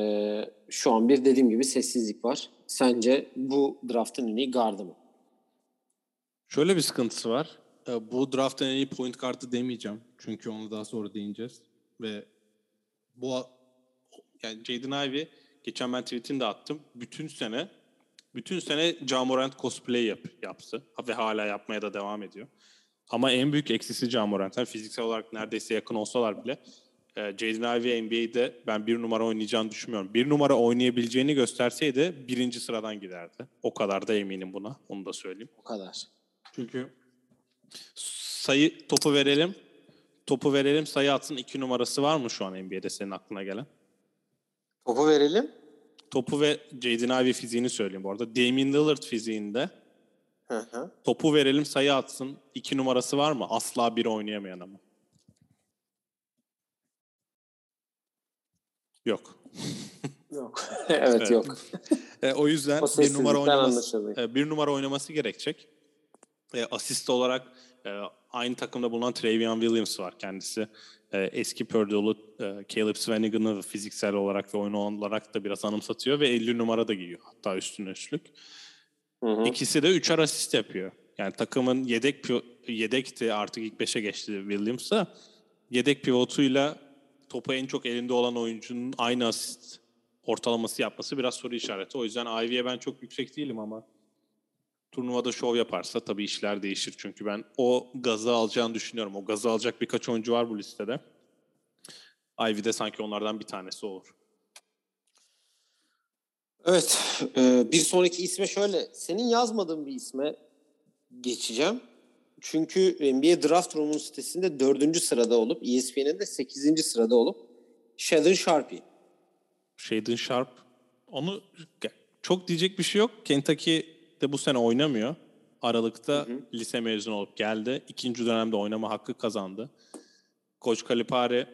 şu an bir dediğim gibi sessizlik var. Sence bu draftın en iyi gardı mı? Şöyle bir sıkıntısı var. Bu draft'ın en iyi point kartı demeyeceğim. Çünkü onu daha sonra değineceğiz. Ve bu yani Jaden Ivey geçen ben tweetini de attım. Bütün sene bütün sene Ja Morant cosplay yap, yaptı. Ve hala yapmaya da devam ediyor. Ama en büyük eksisi Ja Morant. Yani fiziksel olarak neredeyse yakın olsalar bile e, Jaden Ivey NBA'de ben bir numara oynayacağını düşünmüyorum. Bir numara oynayabileceğini gösterseydi birinci sıradan giderdi. O kadar da eminim buna. Onu da söyleyeyim. O kadar. Çünkü sayı topu verelim. Topu verelim sayı atsın iki numarası var mı şu an NBA'de senin aklına gelen? Topu verelim. Topu ve Jaden Ivey fiziğini söyleyeyim bu arada. Damian Lillard fiziğinde Hı hı. topu verelim sayı atsın iki numarası var mı? Asla bir oynayamayan ama. Yok. *laughs* Yok. *laughs* evet, Evet. yok. E, o yüzden O bir numara oynaması, anlaşılıyor. e, bir numara oynaması gerekecek. E, asist olarak e, aynı takımda bulunan Travion Williams var kendisi. E, eski Purdue'lu e, Caleb Swanigan'ı fiziksel olarak ve oyun olarak da biraz anımsatıyor ve 50 numara da giyiyor. Hatta üstüne üstlük. Hı hı. İkisi de üçer asist yapıyor. Yani takımın yedek yedekti artık ilk beşe geçti Williams'a. Yedek pivotuyla topu en çok elinde olan oyuncunun aynı asist ortalaması yapması biraz soru işareti. O yüzden Ivy'ye ben çok yüksek değilim ama turnuvada şov yaparsa tabii işler değişir. Çünkü ben o gazı alacağını düşünüyorum. O gazı alacak birkaç oyuncu var bu listede. Ivy de sanki onlardan bir tanesi olur. Evet. e, bir sonraki isme şöyle. Senin yazmadığın bir isme geçeceğim. Çünkü NBA Draft Room'un sitesinde dördüncü sırada olup ESPN'in de sekizinci sırada olup Sheldon Sharpie. Shaden Sharp. Onu çok diyecek bir şey yok. Kentucky de bu sene oynamıyor. Aralıkta lise mezunu olup geldi. İkinci dönemde oynama hakkı kazandı. Koç Kalipari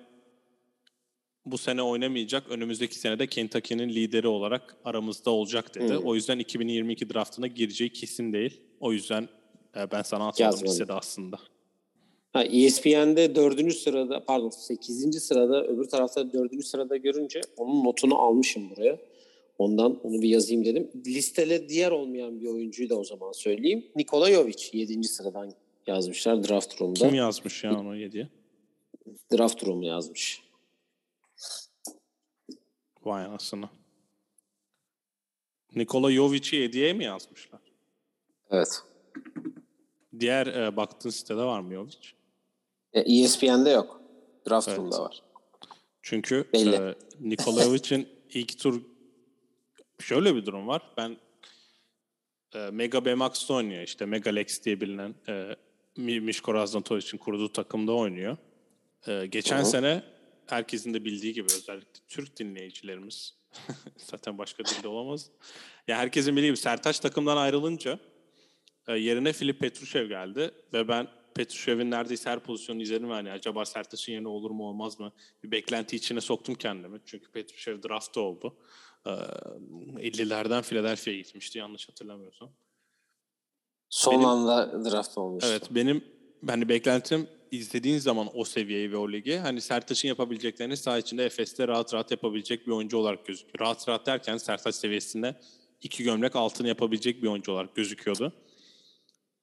bu sene oynamayacak. Önümüzdeki sene de Kentucky'nin lideri olarak aramızda olacak dedi. Hı. O yüzden 2022 draftına gireceği kesin değil. O yüzden e, ben sana atmadım Yazmadım. listede aslında. Ha, ESPN'de dördüncü sırada pardon sekizinci sırada öbür tarafta dördüncü sırada görünce onun notunu almışım buraya. Ondan onu bir yazayım dedim. Listede diğer olmayan bir oyuncuyu da o zaman söyleyeyim. Nikola Jovic 7. sıradan yazmışlar draft room'da. Kim yazmış ya onu yediye? Draft room'u yazmış. Vay anasını. Nikola Jovic'i hediye mi yazmışlar? Evet. Diğer e, baktığın sitede var mı Jovic? E, ESPN'de yok. Draft Evet. room'da var. Çünkü Belli. e, Nikola Jovic'in *laughs* ilk tur şöyle bir durum var. Ben e, Mega Bmax'ta oynuyor işte Mega Lex diye bilinen e, Mi- Mişko Raznatovic'in kurduğu takımda oynuyor. E, geçen Hı hı. sene herkesin de bildiği gibi özellikle Türk dinleyicilerimiz *laughs* zaten başka dilde olamaz. Ya herkesin bildiği gibi Sertaç takımdan ayrılınca e, yerine Filip Petrushev geldi ve ben Petrushev'in neredeyse her pozisyonunu izledim. Yani acaba Sertaç'ın yerine olur mu olmaz mı? Bir beklenti içine soktum kendimi. Çünkü Petrushev draftta oldu. Ee, 50'lerden Philadelphia'ya gitmişti yanlış hatırlamıyorsam. Son Benim- anda draft olmuş. Evet benim hani beklentim izlediğin zaman o seviyeyi ve o ligi hani Sertaç'ın yapabileceklerini saha içinde Efes'te rahat rahat yapabilecek bir oyuncu olarak gözüküyor. Rahat rahat derken Sertaç seviyesinde iki gömlek altını yapabilecek bir oyuncu olarak gözüküyordu.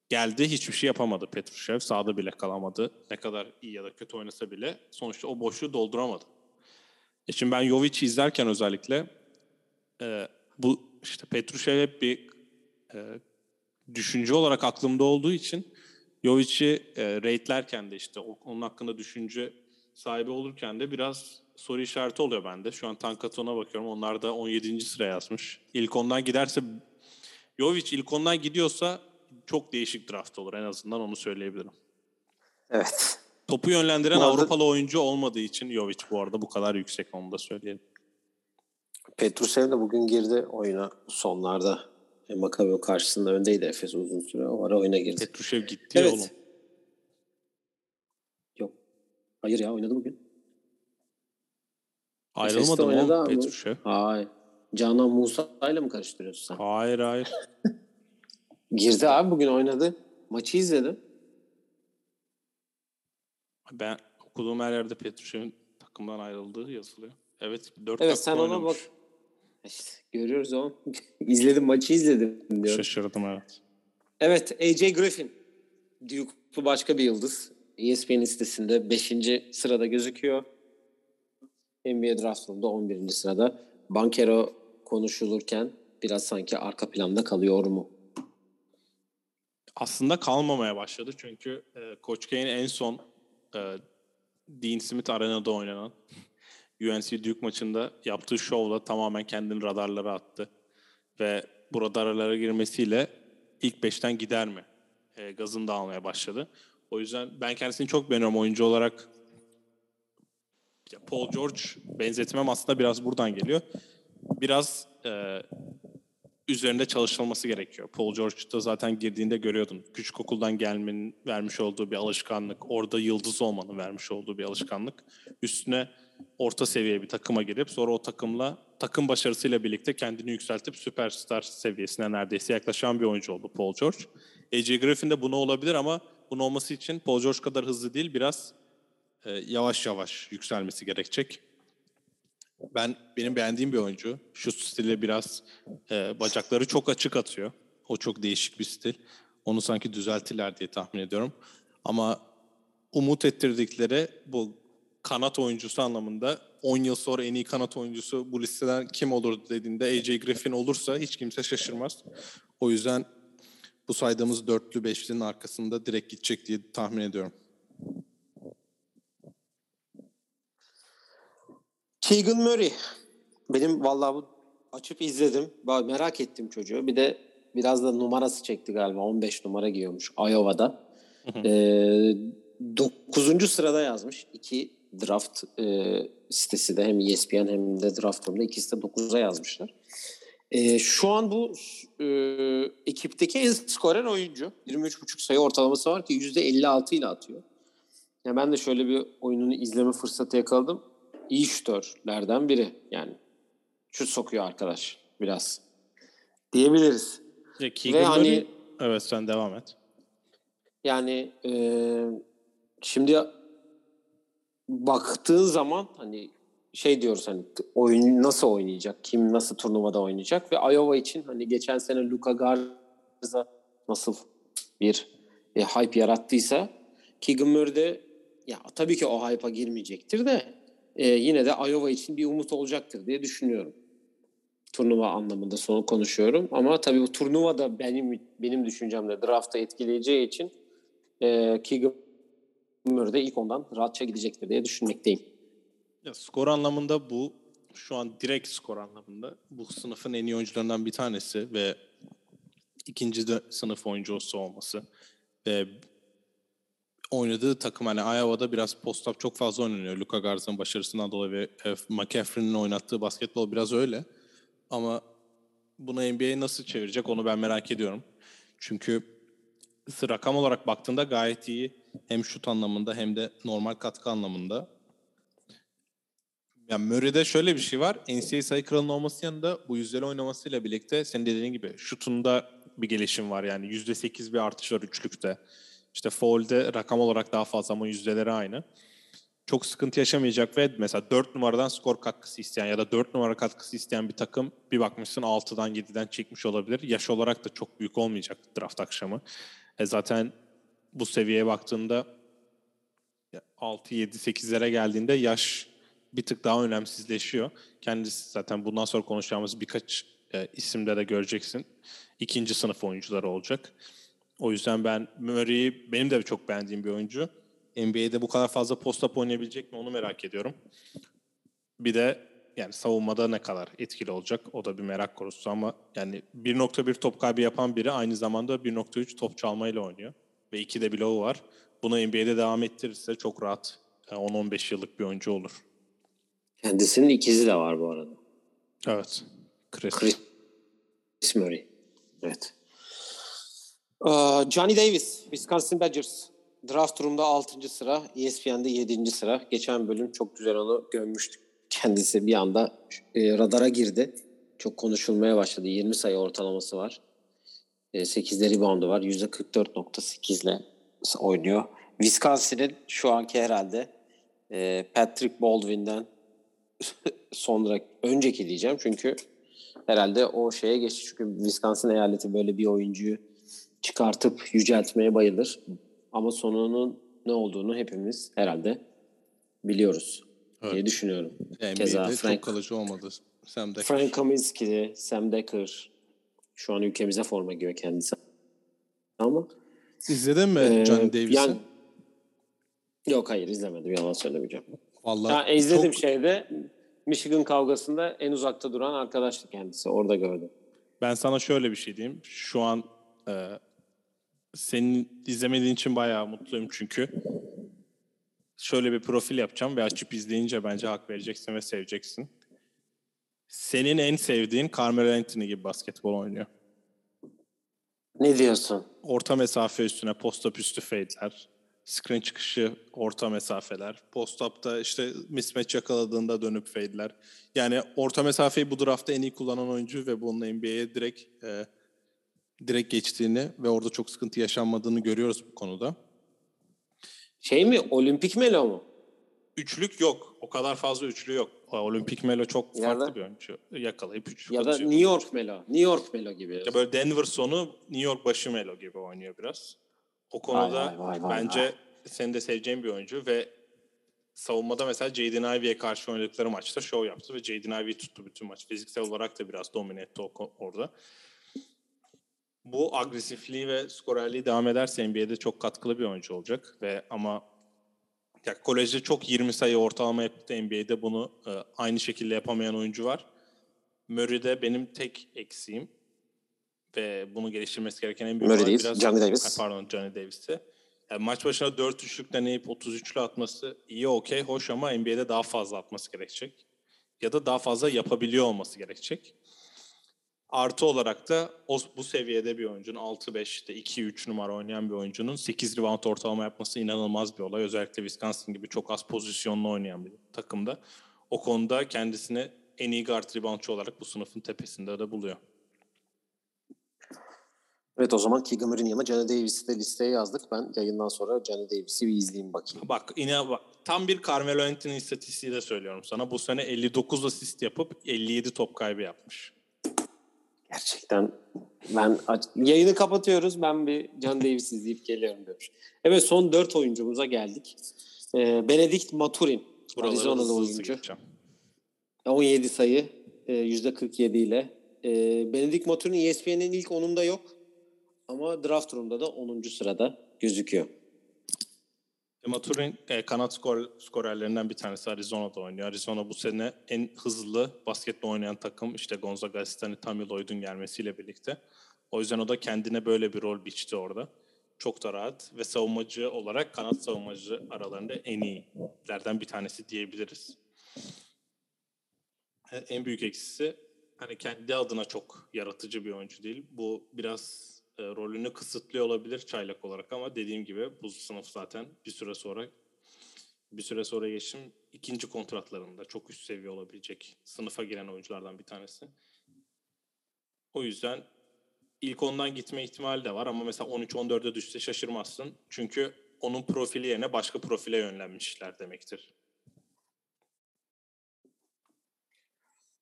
Geldi hiçbir şey yapamadı Petrushev. Sağda bile kalamadı. Ne kadar iyi ya da kötü oynasa bile sonuçta o boşluğu dolduramadı. E şimdi ben Jovic'i izlerken özellikle e, bu işte Petrushev hep bir e, düşünce olarak aklımda olduğu için Jovic'i e, rate'lerken de işte onun hakkında düşünce sahibi olurken de biraz soru işareti oluyor bende. Şu an Tankaton'a bakıyorum. Onlar da 17. sıraya yazmış. İlk ondan giderse Jovic ilk ondan gidiyorsa çok değişik draft olur. En azından onu söyleyebilirim. Evet. Topu yönlendiren arada- Avrupalı oyuncu olmadığı için Jovic bu arada bu kadar yüksek onu da söyleyelim. Petrushev de bugün girdi oyuna sonlarda. E, Maccabi karşısında öndeydi Efes uzun süre. O ara oyuna girdi. Petrushev gitti Evet. oğlum. Yok. Hayır ya oynadı bugün. Ayrılmadı mı Petrushev? Hayır. Canan Musa ile mi karıştırıyorsun sen? Hayır hayır. *laughs* Girdi abi bugün oynadı. Maçı izledim. Ben okuduğum her yerde Petrushev'in takımdan ayrıldığı yazılıyor. Evet 4 Evet dakika sen ona oynamış. bak. İşte görüyoruz o. *laughs* izledim maçı izledim diyor. Şaşırdım evet. Evet AJ Griffin. Duke'lu başka bir yıldız. ESPN listesinde 5. sırada gözüküyor. NBA draftında 11. sırada. Bankero konuşulurken biraz sanki arka planda kalıyor mu? Aslında kalmamaya başladı çünkü e, Coach K'in en son e, Dean Smith Arena'da oynanan UNC Duke maçında yaptığı şovla tamamen kendini radarlara attı. Ve bu radarlara girmesiyle ilk beşten gider mi? E, gazını da almaya başladı. O yüzden ben kendisini çok beğeniyorum oyuncu olarak. Paul George benzetmem aslında biraz buradan geliyor. Biraz e, üzerinde çalışılması gerekiyor. Paul George'da zaten girdiğinde görüyordun. Küçük okuldan gelmenin vermiş olduğu bir alışkanlık, orada yıldız olmanın vermiş olduğu bir alışkanlık. Üstüne orta seviye bir takıma girip sonra o takımla takım başarısıyla birlikte kendini yükseltip süperstar seviyesine neredeyse yaklaşan bir oyuncu oldu Paul George. AJ Griffin de bunu olabilir ama bunu olması için Paul George kadar hızlı değil biraz e, yavaş yavaş yükselmesi gerekecek. Ben benim beğendiğim bir oyuncu. Şu stili biraz e, bacakları çok açık atıyor. O çok değişik bir stil. Onu sanki düzeltirler diye tahmin ediyorum. Ama umut ettirdikleri bu kanat oyuncusu anlamında 10 yıl sonra en iyi kanat oyuncusu bu listeden kim olur dediğinde AJ Griffin olursa hiç kimse şaşırmaz. O yüzden bu saydığımız dörtlü beşlinin arkasında direkt gidecek diye tahmin ediyorum. Keegan Murray. Benim vallahi bu açıp izledim. Merak ettim çocuğu. Bir de biraz da numarası çekti galiba. 15 numara giyiyormuş Iowa'da. Ee, 9. sırada yazmış. İki draft e, sitesi de hem E ESPN hem de Draft.com'da ikisi de 9'a yazmışlar. Ee, şu an bu e, ekipteki en skorer oyuncu. 23.5 sayı ortalaması var ki %56 ile atıyor. Ya ben de şöyle bir oyununu izleme fırsatı yakaladım. İyi şütörlerden biri. Yani şut sokuyor arkadaş biraz. Diyebiliriz. Ya Keegan Ve hani- evet sen devam et. Yani e, şimdi baktığın zaman hani şey diyoruz hani oyun nasıl oynayacak, kim nasıl turnuvada oynayacak ve Iowa için hani geçen sene Luka Garza nasıl bir e, hype yarattıysa Keegan Murray de ya tabii ki o hype'a girmeyecektir de e, yine de Iowa için bir umut olacaktır diye düşünüyorum. Turnuva anlamında sonu konuşuyorum ama tabii bu turnuva da benim benim düşüncemde draft'ta etkileyeceği için e, Keegan Murray de ilk ondan rahatça gidecektir diye düşünmekteyim. Ya skor anlamında bu şu an direkt skor anlamında bu sınıfın en iyi oyuncularından bir tanesi ve ikinci de sınıf oyuncusu olması ve oynadığı takım hani Iowa'da biraz post-up çok fazla oynanıyor. Luka Garza'nın başarısından dolayı ve e, McCaffrey'nin oynattığı basketbol biraz öyle. Ama bunu NBA'ye nasıl çevirecek onu ben merak ediyorum. Çünkü rakam olarak baktığında gayet iyi. Hem şut anlamında hem de normal katkı anlamında. Yani Murray'de şöyle bir şey var. NCAA sayı kralının olması yanında bu yüzdeli oynamasıyla birlikte senin dediğin gibi şutunda bir gelişim var. Yani %8 bir artış var üçlükte. İşte foul'de rakam olarak daha fazla ama yüzdeleri aynı. Çok sıkıntı yaşamayacak ve mesela 4 numaradan skor katkısı isteyen ya da 4 numara katkısı isteyen bir takım bir bakmışsın 6'dan 7'den çekmiş olabilir. Yaş olarak da çok büyük olmayacak draft akşamı. E zaten bu seviyeye baktığında 6, 7, 8'lere geldiğinde yaş bir tık daha önemsizleşiyor. Kendisi zaten bundan sonra konuşacağımız birkaç e, isimde de göreceksin. ikinci sınıf oyuncuları olacak. O yüzden ben Murray'i benim de çok beğendiğim bir oyuncu. NBA'de bu kadar fazla post-up oynayabilecek mi onu merak ediyorum. Bir de yani savunmada ne kadar etkili olacak o da bir merak konusu ama yani 1.1 top kaybı yapan biri aynı zamanda 1.3 top çalmayla oynuyor. Ve 2'de bloğu var. Bunu NBA'de devam ettirirse çok rahat 10-15 yıllık bir oyuncu olur. Kendisinin ikizi de var bu arada. Evet. Chris. Chris Murray. Evet. Johnny Davis, Wisconsin Badgers. Draft Room'da 6. sıra, ESPN'de 7. sıra. Geçen bölüm çok güzel onu gömmüştük. Kendisi bir anda e, radara girdi. Çok konuşulmaya başladı. 20 sayı ortalaması var. E, 8'de reboundu var. %44.8 ile oynuyor. Wisconsin'in şu anki herhalde e, Patrick Baldwin'den *laughs* sonra önceki diyeceğim çünkü herhalde o şeye geçti. Çünkü Wisconsin eyaleti böyle bir oyuncuyu çıkartıp yüceltmeye bayılır. Ama sonunun ne olduğunu hepimiz herhalde biliyoruz evet. diye düşünüyorum. NBA'de Keza Frank, çok kalıcı olmadı. Sam Decker. Frank Kaminsky, Sam Decker şu an ülkemize forma giyiyor kendisi. Ama İzledin mi e, Johnny Davis'i? Yani, yok hayır izlemedim yalan söylemeyeceğim. Vallahi ha, izledim çok... şeyde Michigan kavgasında en uzakta duran arkadaştı kendisi. Orada gördüm. Ben sana şöyle bir şey diyeyim. Şu an e, senin izlemediğin için bayağı mutluyum çünkü şöyle bir profil yapacağım ve açıp izleyince bence hak vereceksin ve seveceksin. Senin en sevdiğin Carmelo Anthony gibi basketbol oynuyor. Ne diyorsun? Orta mesafe üstüne post-up üstü fade'ler, screen çıkışı orta mesafeler, post-up'ta işte mismatch yakaladığında dönüp fade'ler. Yani orta mesafeyi bu draftta en iyi kullanan oyuncu ve bunun NBA'ye direkt e, direkt geçtiğini ve orada çok sıkıntı yaşanmadığını görüyoruz bu konuda. Şey mi? Olimpik Melo mu? Üçlük yok. O kadar fazla üçlü yok. Olimpik Melo çok ya farklı bir oyuncu. Yakalayıp üçlük Ya atıyor. da New York Melo. New York Melo gibi. Ya böyle Denver sonu New York başı Melo gibi oynuyor biraz. O konuda vay, vay, vay, bence vay. senin de seveceğin bir oyuncu ve savunmada mesela Jaden Ivey'e karşı oynadıkları maçta show yaptı ve Jaden Ivey tuttu bütün maç. Fiziksel olarak da biraz domine etti orada bu agresifliği ve skorerliği devam ederse NBA'de çok katkılı bir oyuncu olacak ve ama ya kolejde çok 20 sayı ortalama yaptı NBA'de bunu e, aynı şekilde yapamayan oyuncu var. Murray'de benim tek eksiğim ve bunu geliştirmesi gereken en büyük Murray değil, biraz, Johnny Davis. Ha, pardon Johnny Davis'ti. Yani maç başına 4 üçlük deneyip 33'lü atması iyi okey hoş ama NBA'de daha fazla atması gerekecek. Ya da daha fazla yapabiliyor olması gerekecek. Artı olarak da o, bu seviyede bir oyuncunun 6-5'te 2-3 numara oynayan bir oyuncunun 8 rebound ortalama yapması inanılmaz bir olay. Özellikle Wisconsin gibi çok az pozisyonlu oynayan bir takımda. O konuda kendisini en iyi guard reboundçı olarak bu sınıfın tepesinde de buluyor. Evet o zaman Keegan Murray'in yanına Johnny Davis'i de listeye yazdık. Ben yayından sonra Johnny Davis'i bir izleyeyim bakayım. Bak yine bak, tam bir Carmelo Anthony istatistiği de söylüyorum sana. Bu sene 59 asist yapıp 57 top kaybı yapmış. Gerçekten ben yayını kapatıyoruz. Ben bir Can Davis izleyip geliyorum demiş. Evet son dört oyuncumuza geldik. Ee, Benedict Maturin. Arizona'da oyuncu. 17 sayı %47 e, ile. Ee, Benedict Maturin ESPN'in ilk onunda yok. Ama draft room'da da 10. sırada gözüküyor. Maturin e, kanat skor, skorerlerinden bir tanesi Arizona'da oynuyor. Arizona bu sene en hızlı basketbol oynayan takım işte Gonzaga asistanı Tammy Lloyd'un gelmesiyle birlikte. O yüzden o da kendine böyle bir rol biçti orada. Çok da rahat ve savunmacı olarak kanat savunmacı aralarında en iyilerden bir tanesi diyebiliriz. E, en büyük eksisi hani kendi adına çok yaratıcı bir oyuncu değil. Bu biraz e, rolünü kısıtlıyor olabilir çaylak olarak ama dediğim gibi bu sınıf zaten bir süre sonra bir süre sonra geçim ikinci kontratlarında çok üst seviye olabilecek sınıfa giren oyunculardan bir tanesi. O yüzden ilk ondan gitme ihtimali de var ama mesela 13-14'e düşse şaşırmazsın. Çünkü onun profili yerine başka profile yönlenmişler demektir.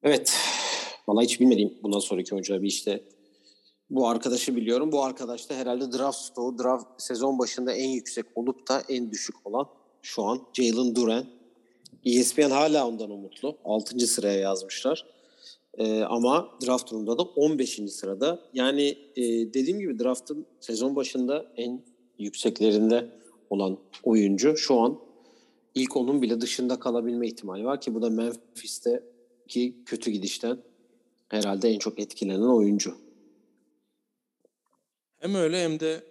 Evet. Vallahi hiç bilmediğim bundan sonraki oyuncular bir işte bu arkadaşı biliyorum. Bu arkadaş da herhalde draft stoğu, draft sezon başında en yüksek olup da en düşük olan şu an Jalen Duren. ESPN hala ondan umutlu. 6. sıraya yazmışlar. E, ama draft turunda da 15. sırada. Yani e, dediğim gibi draftın sezon başında en yükseklerinde olan oyuncu şu an ilk onun bile dışında kalabilme ihtimali var ki bu da Memphis'teki kötü gidişten herhalde en çok etkilenen oyuncu. Hem öyle hem de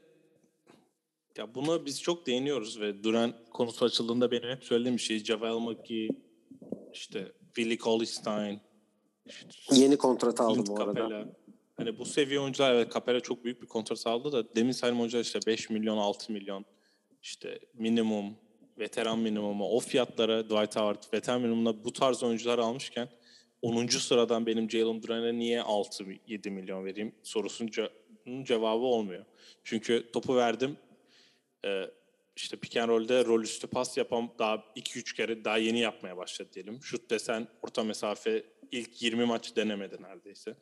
ya buna biz çok değiniyoruz ve Duran konusu açıldığında benim hep söylediğim bir şey Javel McGee, işte Willie Cauley-Stein, işte Yeni kontrat aldı Clint bu arada. Hani bu seviye oyuncular evet Capela çok büyük bir kontrat aldı da demin saydığım oyuncular işte 5 milyon 6 milyon işte minimum veteran minimumu o fiyatlara Dwight Howard veteran minimumuna bu tarz oyuncular almışken 10. sıradan benim Jalen Duran'a niye 6-7 milyon vereyim sorusunun ce- cevabı olmuyor. Çünkü topu verdim e, işte pick and roll'de rol üstü pas yapan daha 2-3 kere daha yeni yapmaya başladı diyelim. Şut desen orta mesafe ilk 20 maç denemedi neredeyse.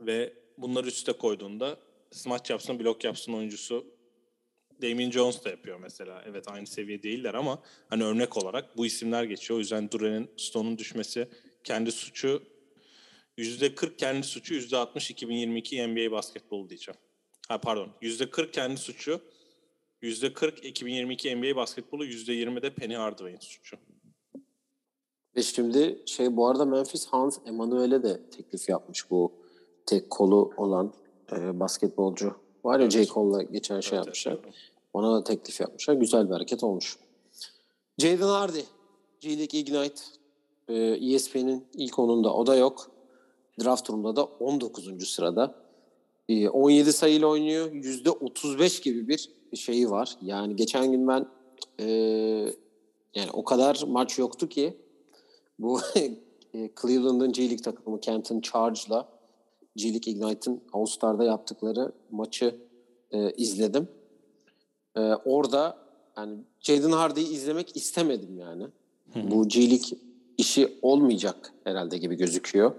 Ve bunları üste koyduğunda smaç yapsın, blok yapsın oyuncusu Damien Jones da yapıyor mesela. Evet aynı seviye değiller ama hani örnek olarak bu isimler geçiyor. O yüzden Duran'ın Stone'un düşmesi kendi suçu %40 kendi suçu %60 2022 NBA basketbolu diyeceğim. Ha pardon %40 kendi suçu %40 2022 NBA basketbolu %20 de Penny Hardaway'in suçu. Ve şimdi şey bu arada Memphis Hans Emanuel'e de teklif yapmış bu tek kolu olan e, basketbolcu. Var ya Evet. J. Cole'la geçen şey Evet, yapmışlar. evet. Ona da teklif yapmışlar. Güzel bir hareket olmuş. Jaden Hardy. G League Ignite. E, ESPN'in ilk onunda o da yok. Draft turunda da 19. sırada. E, 17 sayıyla oynuyor. %35 gibi bir şeyi var. Yani geçen gün ben e, yani o kadar maç yoktu ki bu *laughs* e, Cleveland'ın G League takımı Canton Charge'la G League Ignite'ın All-Star'da yaptıkları maçı e, izledim. E, orada yani Jaden Hardy'yi izlemek istemedim yani. Bu G League işi olmayacak herhalde gibi gözüküyor.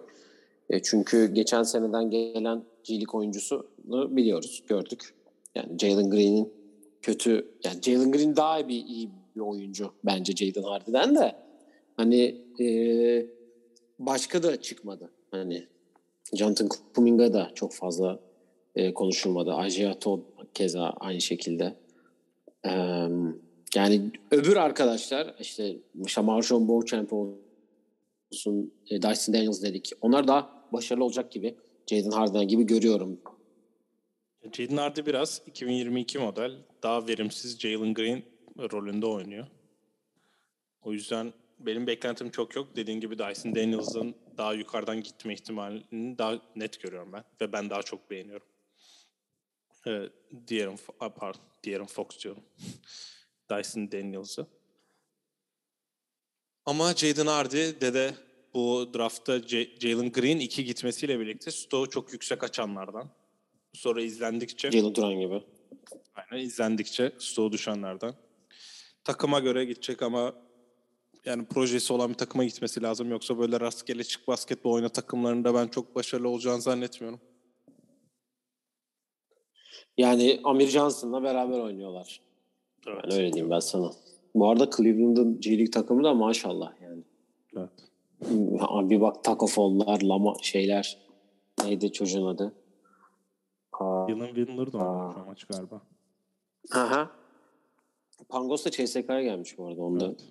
E, çünkü geçen seneden gelen G League oyuncusunu biliyoruz, gördük. Yani Jalen Green'in kötü, yani Jalen Green daha bir iyi bir oyuncu bence Jaden Hardy'den de. Hani e, başka da çıkmadı. Hani Jonathan Kuminga da çok fazla e, konuşulmadı. Todd keza aynı şekilde. E, yani öbür arkadaşlar işte Marshawn Beauchamp olsun, e, Dyson Daniels dedik. Onlar daha başarılı olacak gibi. Jaden Harden gibi görüyorum. Jaden Hardy biraz 2022 model daha verimsiz Jalen Green rolünde oynuyor. O yüzden benim beklentim çok yok. Dediğin gibi Dyson Daniels'ın daha yukarıdan gitme ihtimalini daha net görüyorum ben. Ve ben daha çok beğeniyorum. Ee, diğerim, pardon, diğerim Fox diyorum. *laughs* Dyson Daniels'ı. Ama Jaden Hardy de bu draftta Jalen Green 2 gitmesiyle birlikte stoğu çok yüksek açanlardan. Sonra izlendikçe Jalen Duran gibi. Aynen izlendikçe stoğu düşenlerden. Takıma göre gidecek ama yani projesi olan bir takıma gitmesi lazım. Yoksa böyle rastgele çık basketbol oyna takımlarında ben çok başarılı olacağını zannetmiyorum. Yani Amir Johnson'la beraber oynuyorlar. Evet. Yani öyle diyeyim ben sana. Bu arada Cleveland'ın G League takımı da maşallah yani. evet. Bir bak Taco Fall'lar, Lama şeyler. Neydi çocuğun adı? Aa, Dylan Windler da Aa. şu maç galiba. Aha. Pangos da CSK'ya gelmiş bu arada. Onu da Evet.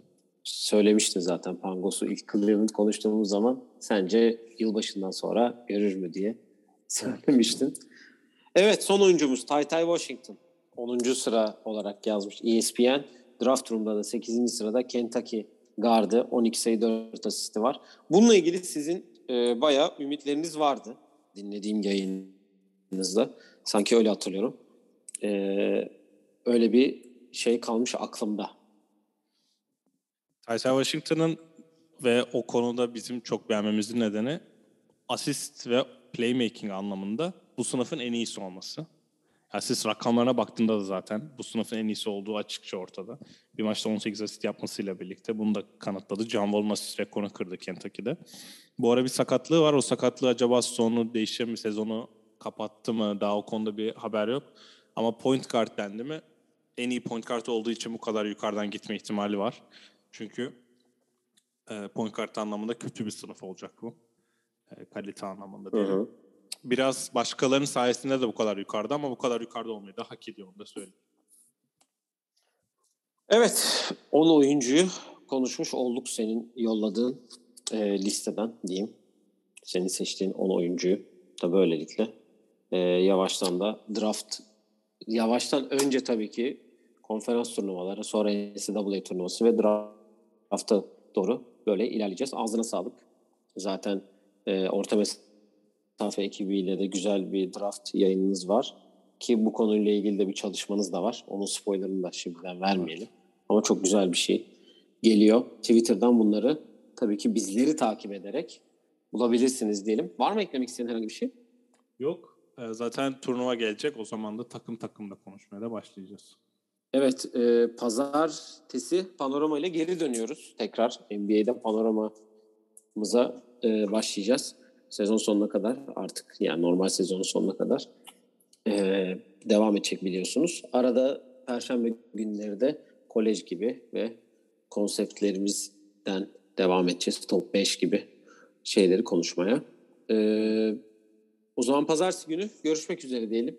söylemiştin zaten. Pangos'u ilk Cleveland konuştuğumuz zaman sence yılbaşından sonra görür mü diye *laughs* söylemiştin. Evet son oyuncumuz Ty Ty Washington. 10. sıra olarak yazmış ESPN. Draft turunda da 8. sırada Kentucky gardı. 12 sayı 4 asisti var. Bununla ilgili sizin e, bayağı ümitleriniz vardı. Dinlediğim yayınınızda. Sanki öyle hatırlıyorum. E, öyle bir şey kalmış aklımda. Tyson Washington'ın ve o konuda bizim çok beğenmemizin nedeni asist ve playmaking anlamında bu sınıfın en iyisi olması. Asist rakamlarına baktığında da zaten bu sınıfın en iyisi olduğu açıkça ortada. Bir maçta 18 asist yapmasıyla birlikte bunu da kanıtladı. John Wall'un asist rekorunu kırdı Kentucky'de. Bu ara bir sakatlığı var. O sakatlığı acaba sonu değişir mi, sezonu kapattı mı? Daha o konuda bir haber yok. Ama point guard dendi mi? En iyi point guard olduğu için bu kadar yukarıdan gitme ihtimali var. Çünkü e, point guard anlamında kötü bir sınıf olacak bu. E, kalite anlamında Hı diyelim. hı. Biraz başkalarının sayesinde de bu kadar yukarıda ama bu kadar yukarıda olmayı da hak ediyor onu da söyleyeyim. Evet, 10 oyuncuyu konuşmuş olduk senin yolladığın e, listeden diyeyim. Senin seçtiğin 10 oyuncuyu da böylelikle e, yavaştan da draft yavaştan önce tabii ki konferans turnuvaları sonra NCAA turnuvası ve drafta doğru böyle ilerleyeceğiz. Ağzına sağlık. Zaten e, orta mesafe ekibiyle de güzel bir draft yayınınız var. Ki bu konuyla ilgili de bir çalışmanız da var. Onun spoilerını da şimdiden vermeyelim. Ama çok güzel bir şey geliyor. Twitter'dan bunları tabii ki bizleri takip ederek bulabilirsiniz diyelim. Var mı eklemek istediğin herhangi bir şey? Yok. E, zaten turnuva gelecek. O zaman da takım takımda konuşmaya da başlayacağız. Evet, e, pazartesi panorama ile geri dönüyoruz. Tekrar NBA'den panoramamıza e, başlayacağız. Sezon sonuna kadar artık yani normal sezonun sonuna kadar e, devam edecek biliyorsunuz. Arada perşembe günleri de kolej gibi ve konseptlerimizden devam edeceğiz. Top 5 gibi şeyleri konuşmaya. E, o zaman pazartesi günü görüşmek üzere diyelim.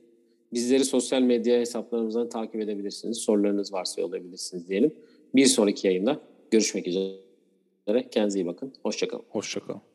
Bizleri sosyal medya hesaplarımızdan takip edebilirsiniz. Sorularınız varsa yollayabilirsiniz diyelim. Bir sonraki yayında görüşmek üzere. Kendinize iyi bakın. Hoşçakalın. Hoşçakalın.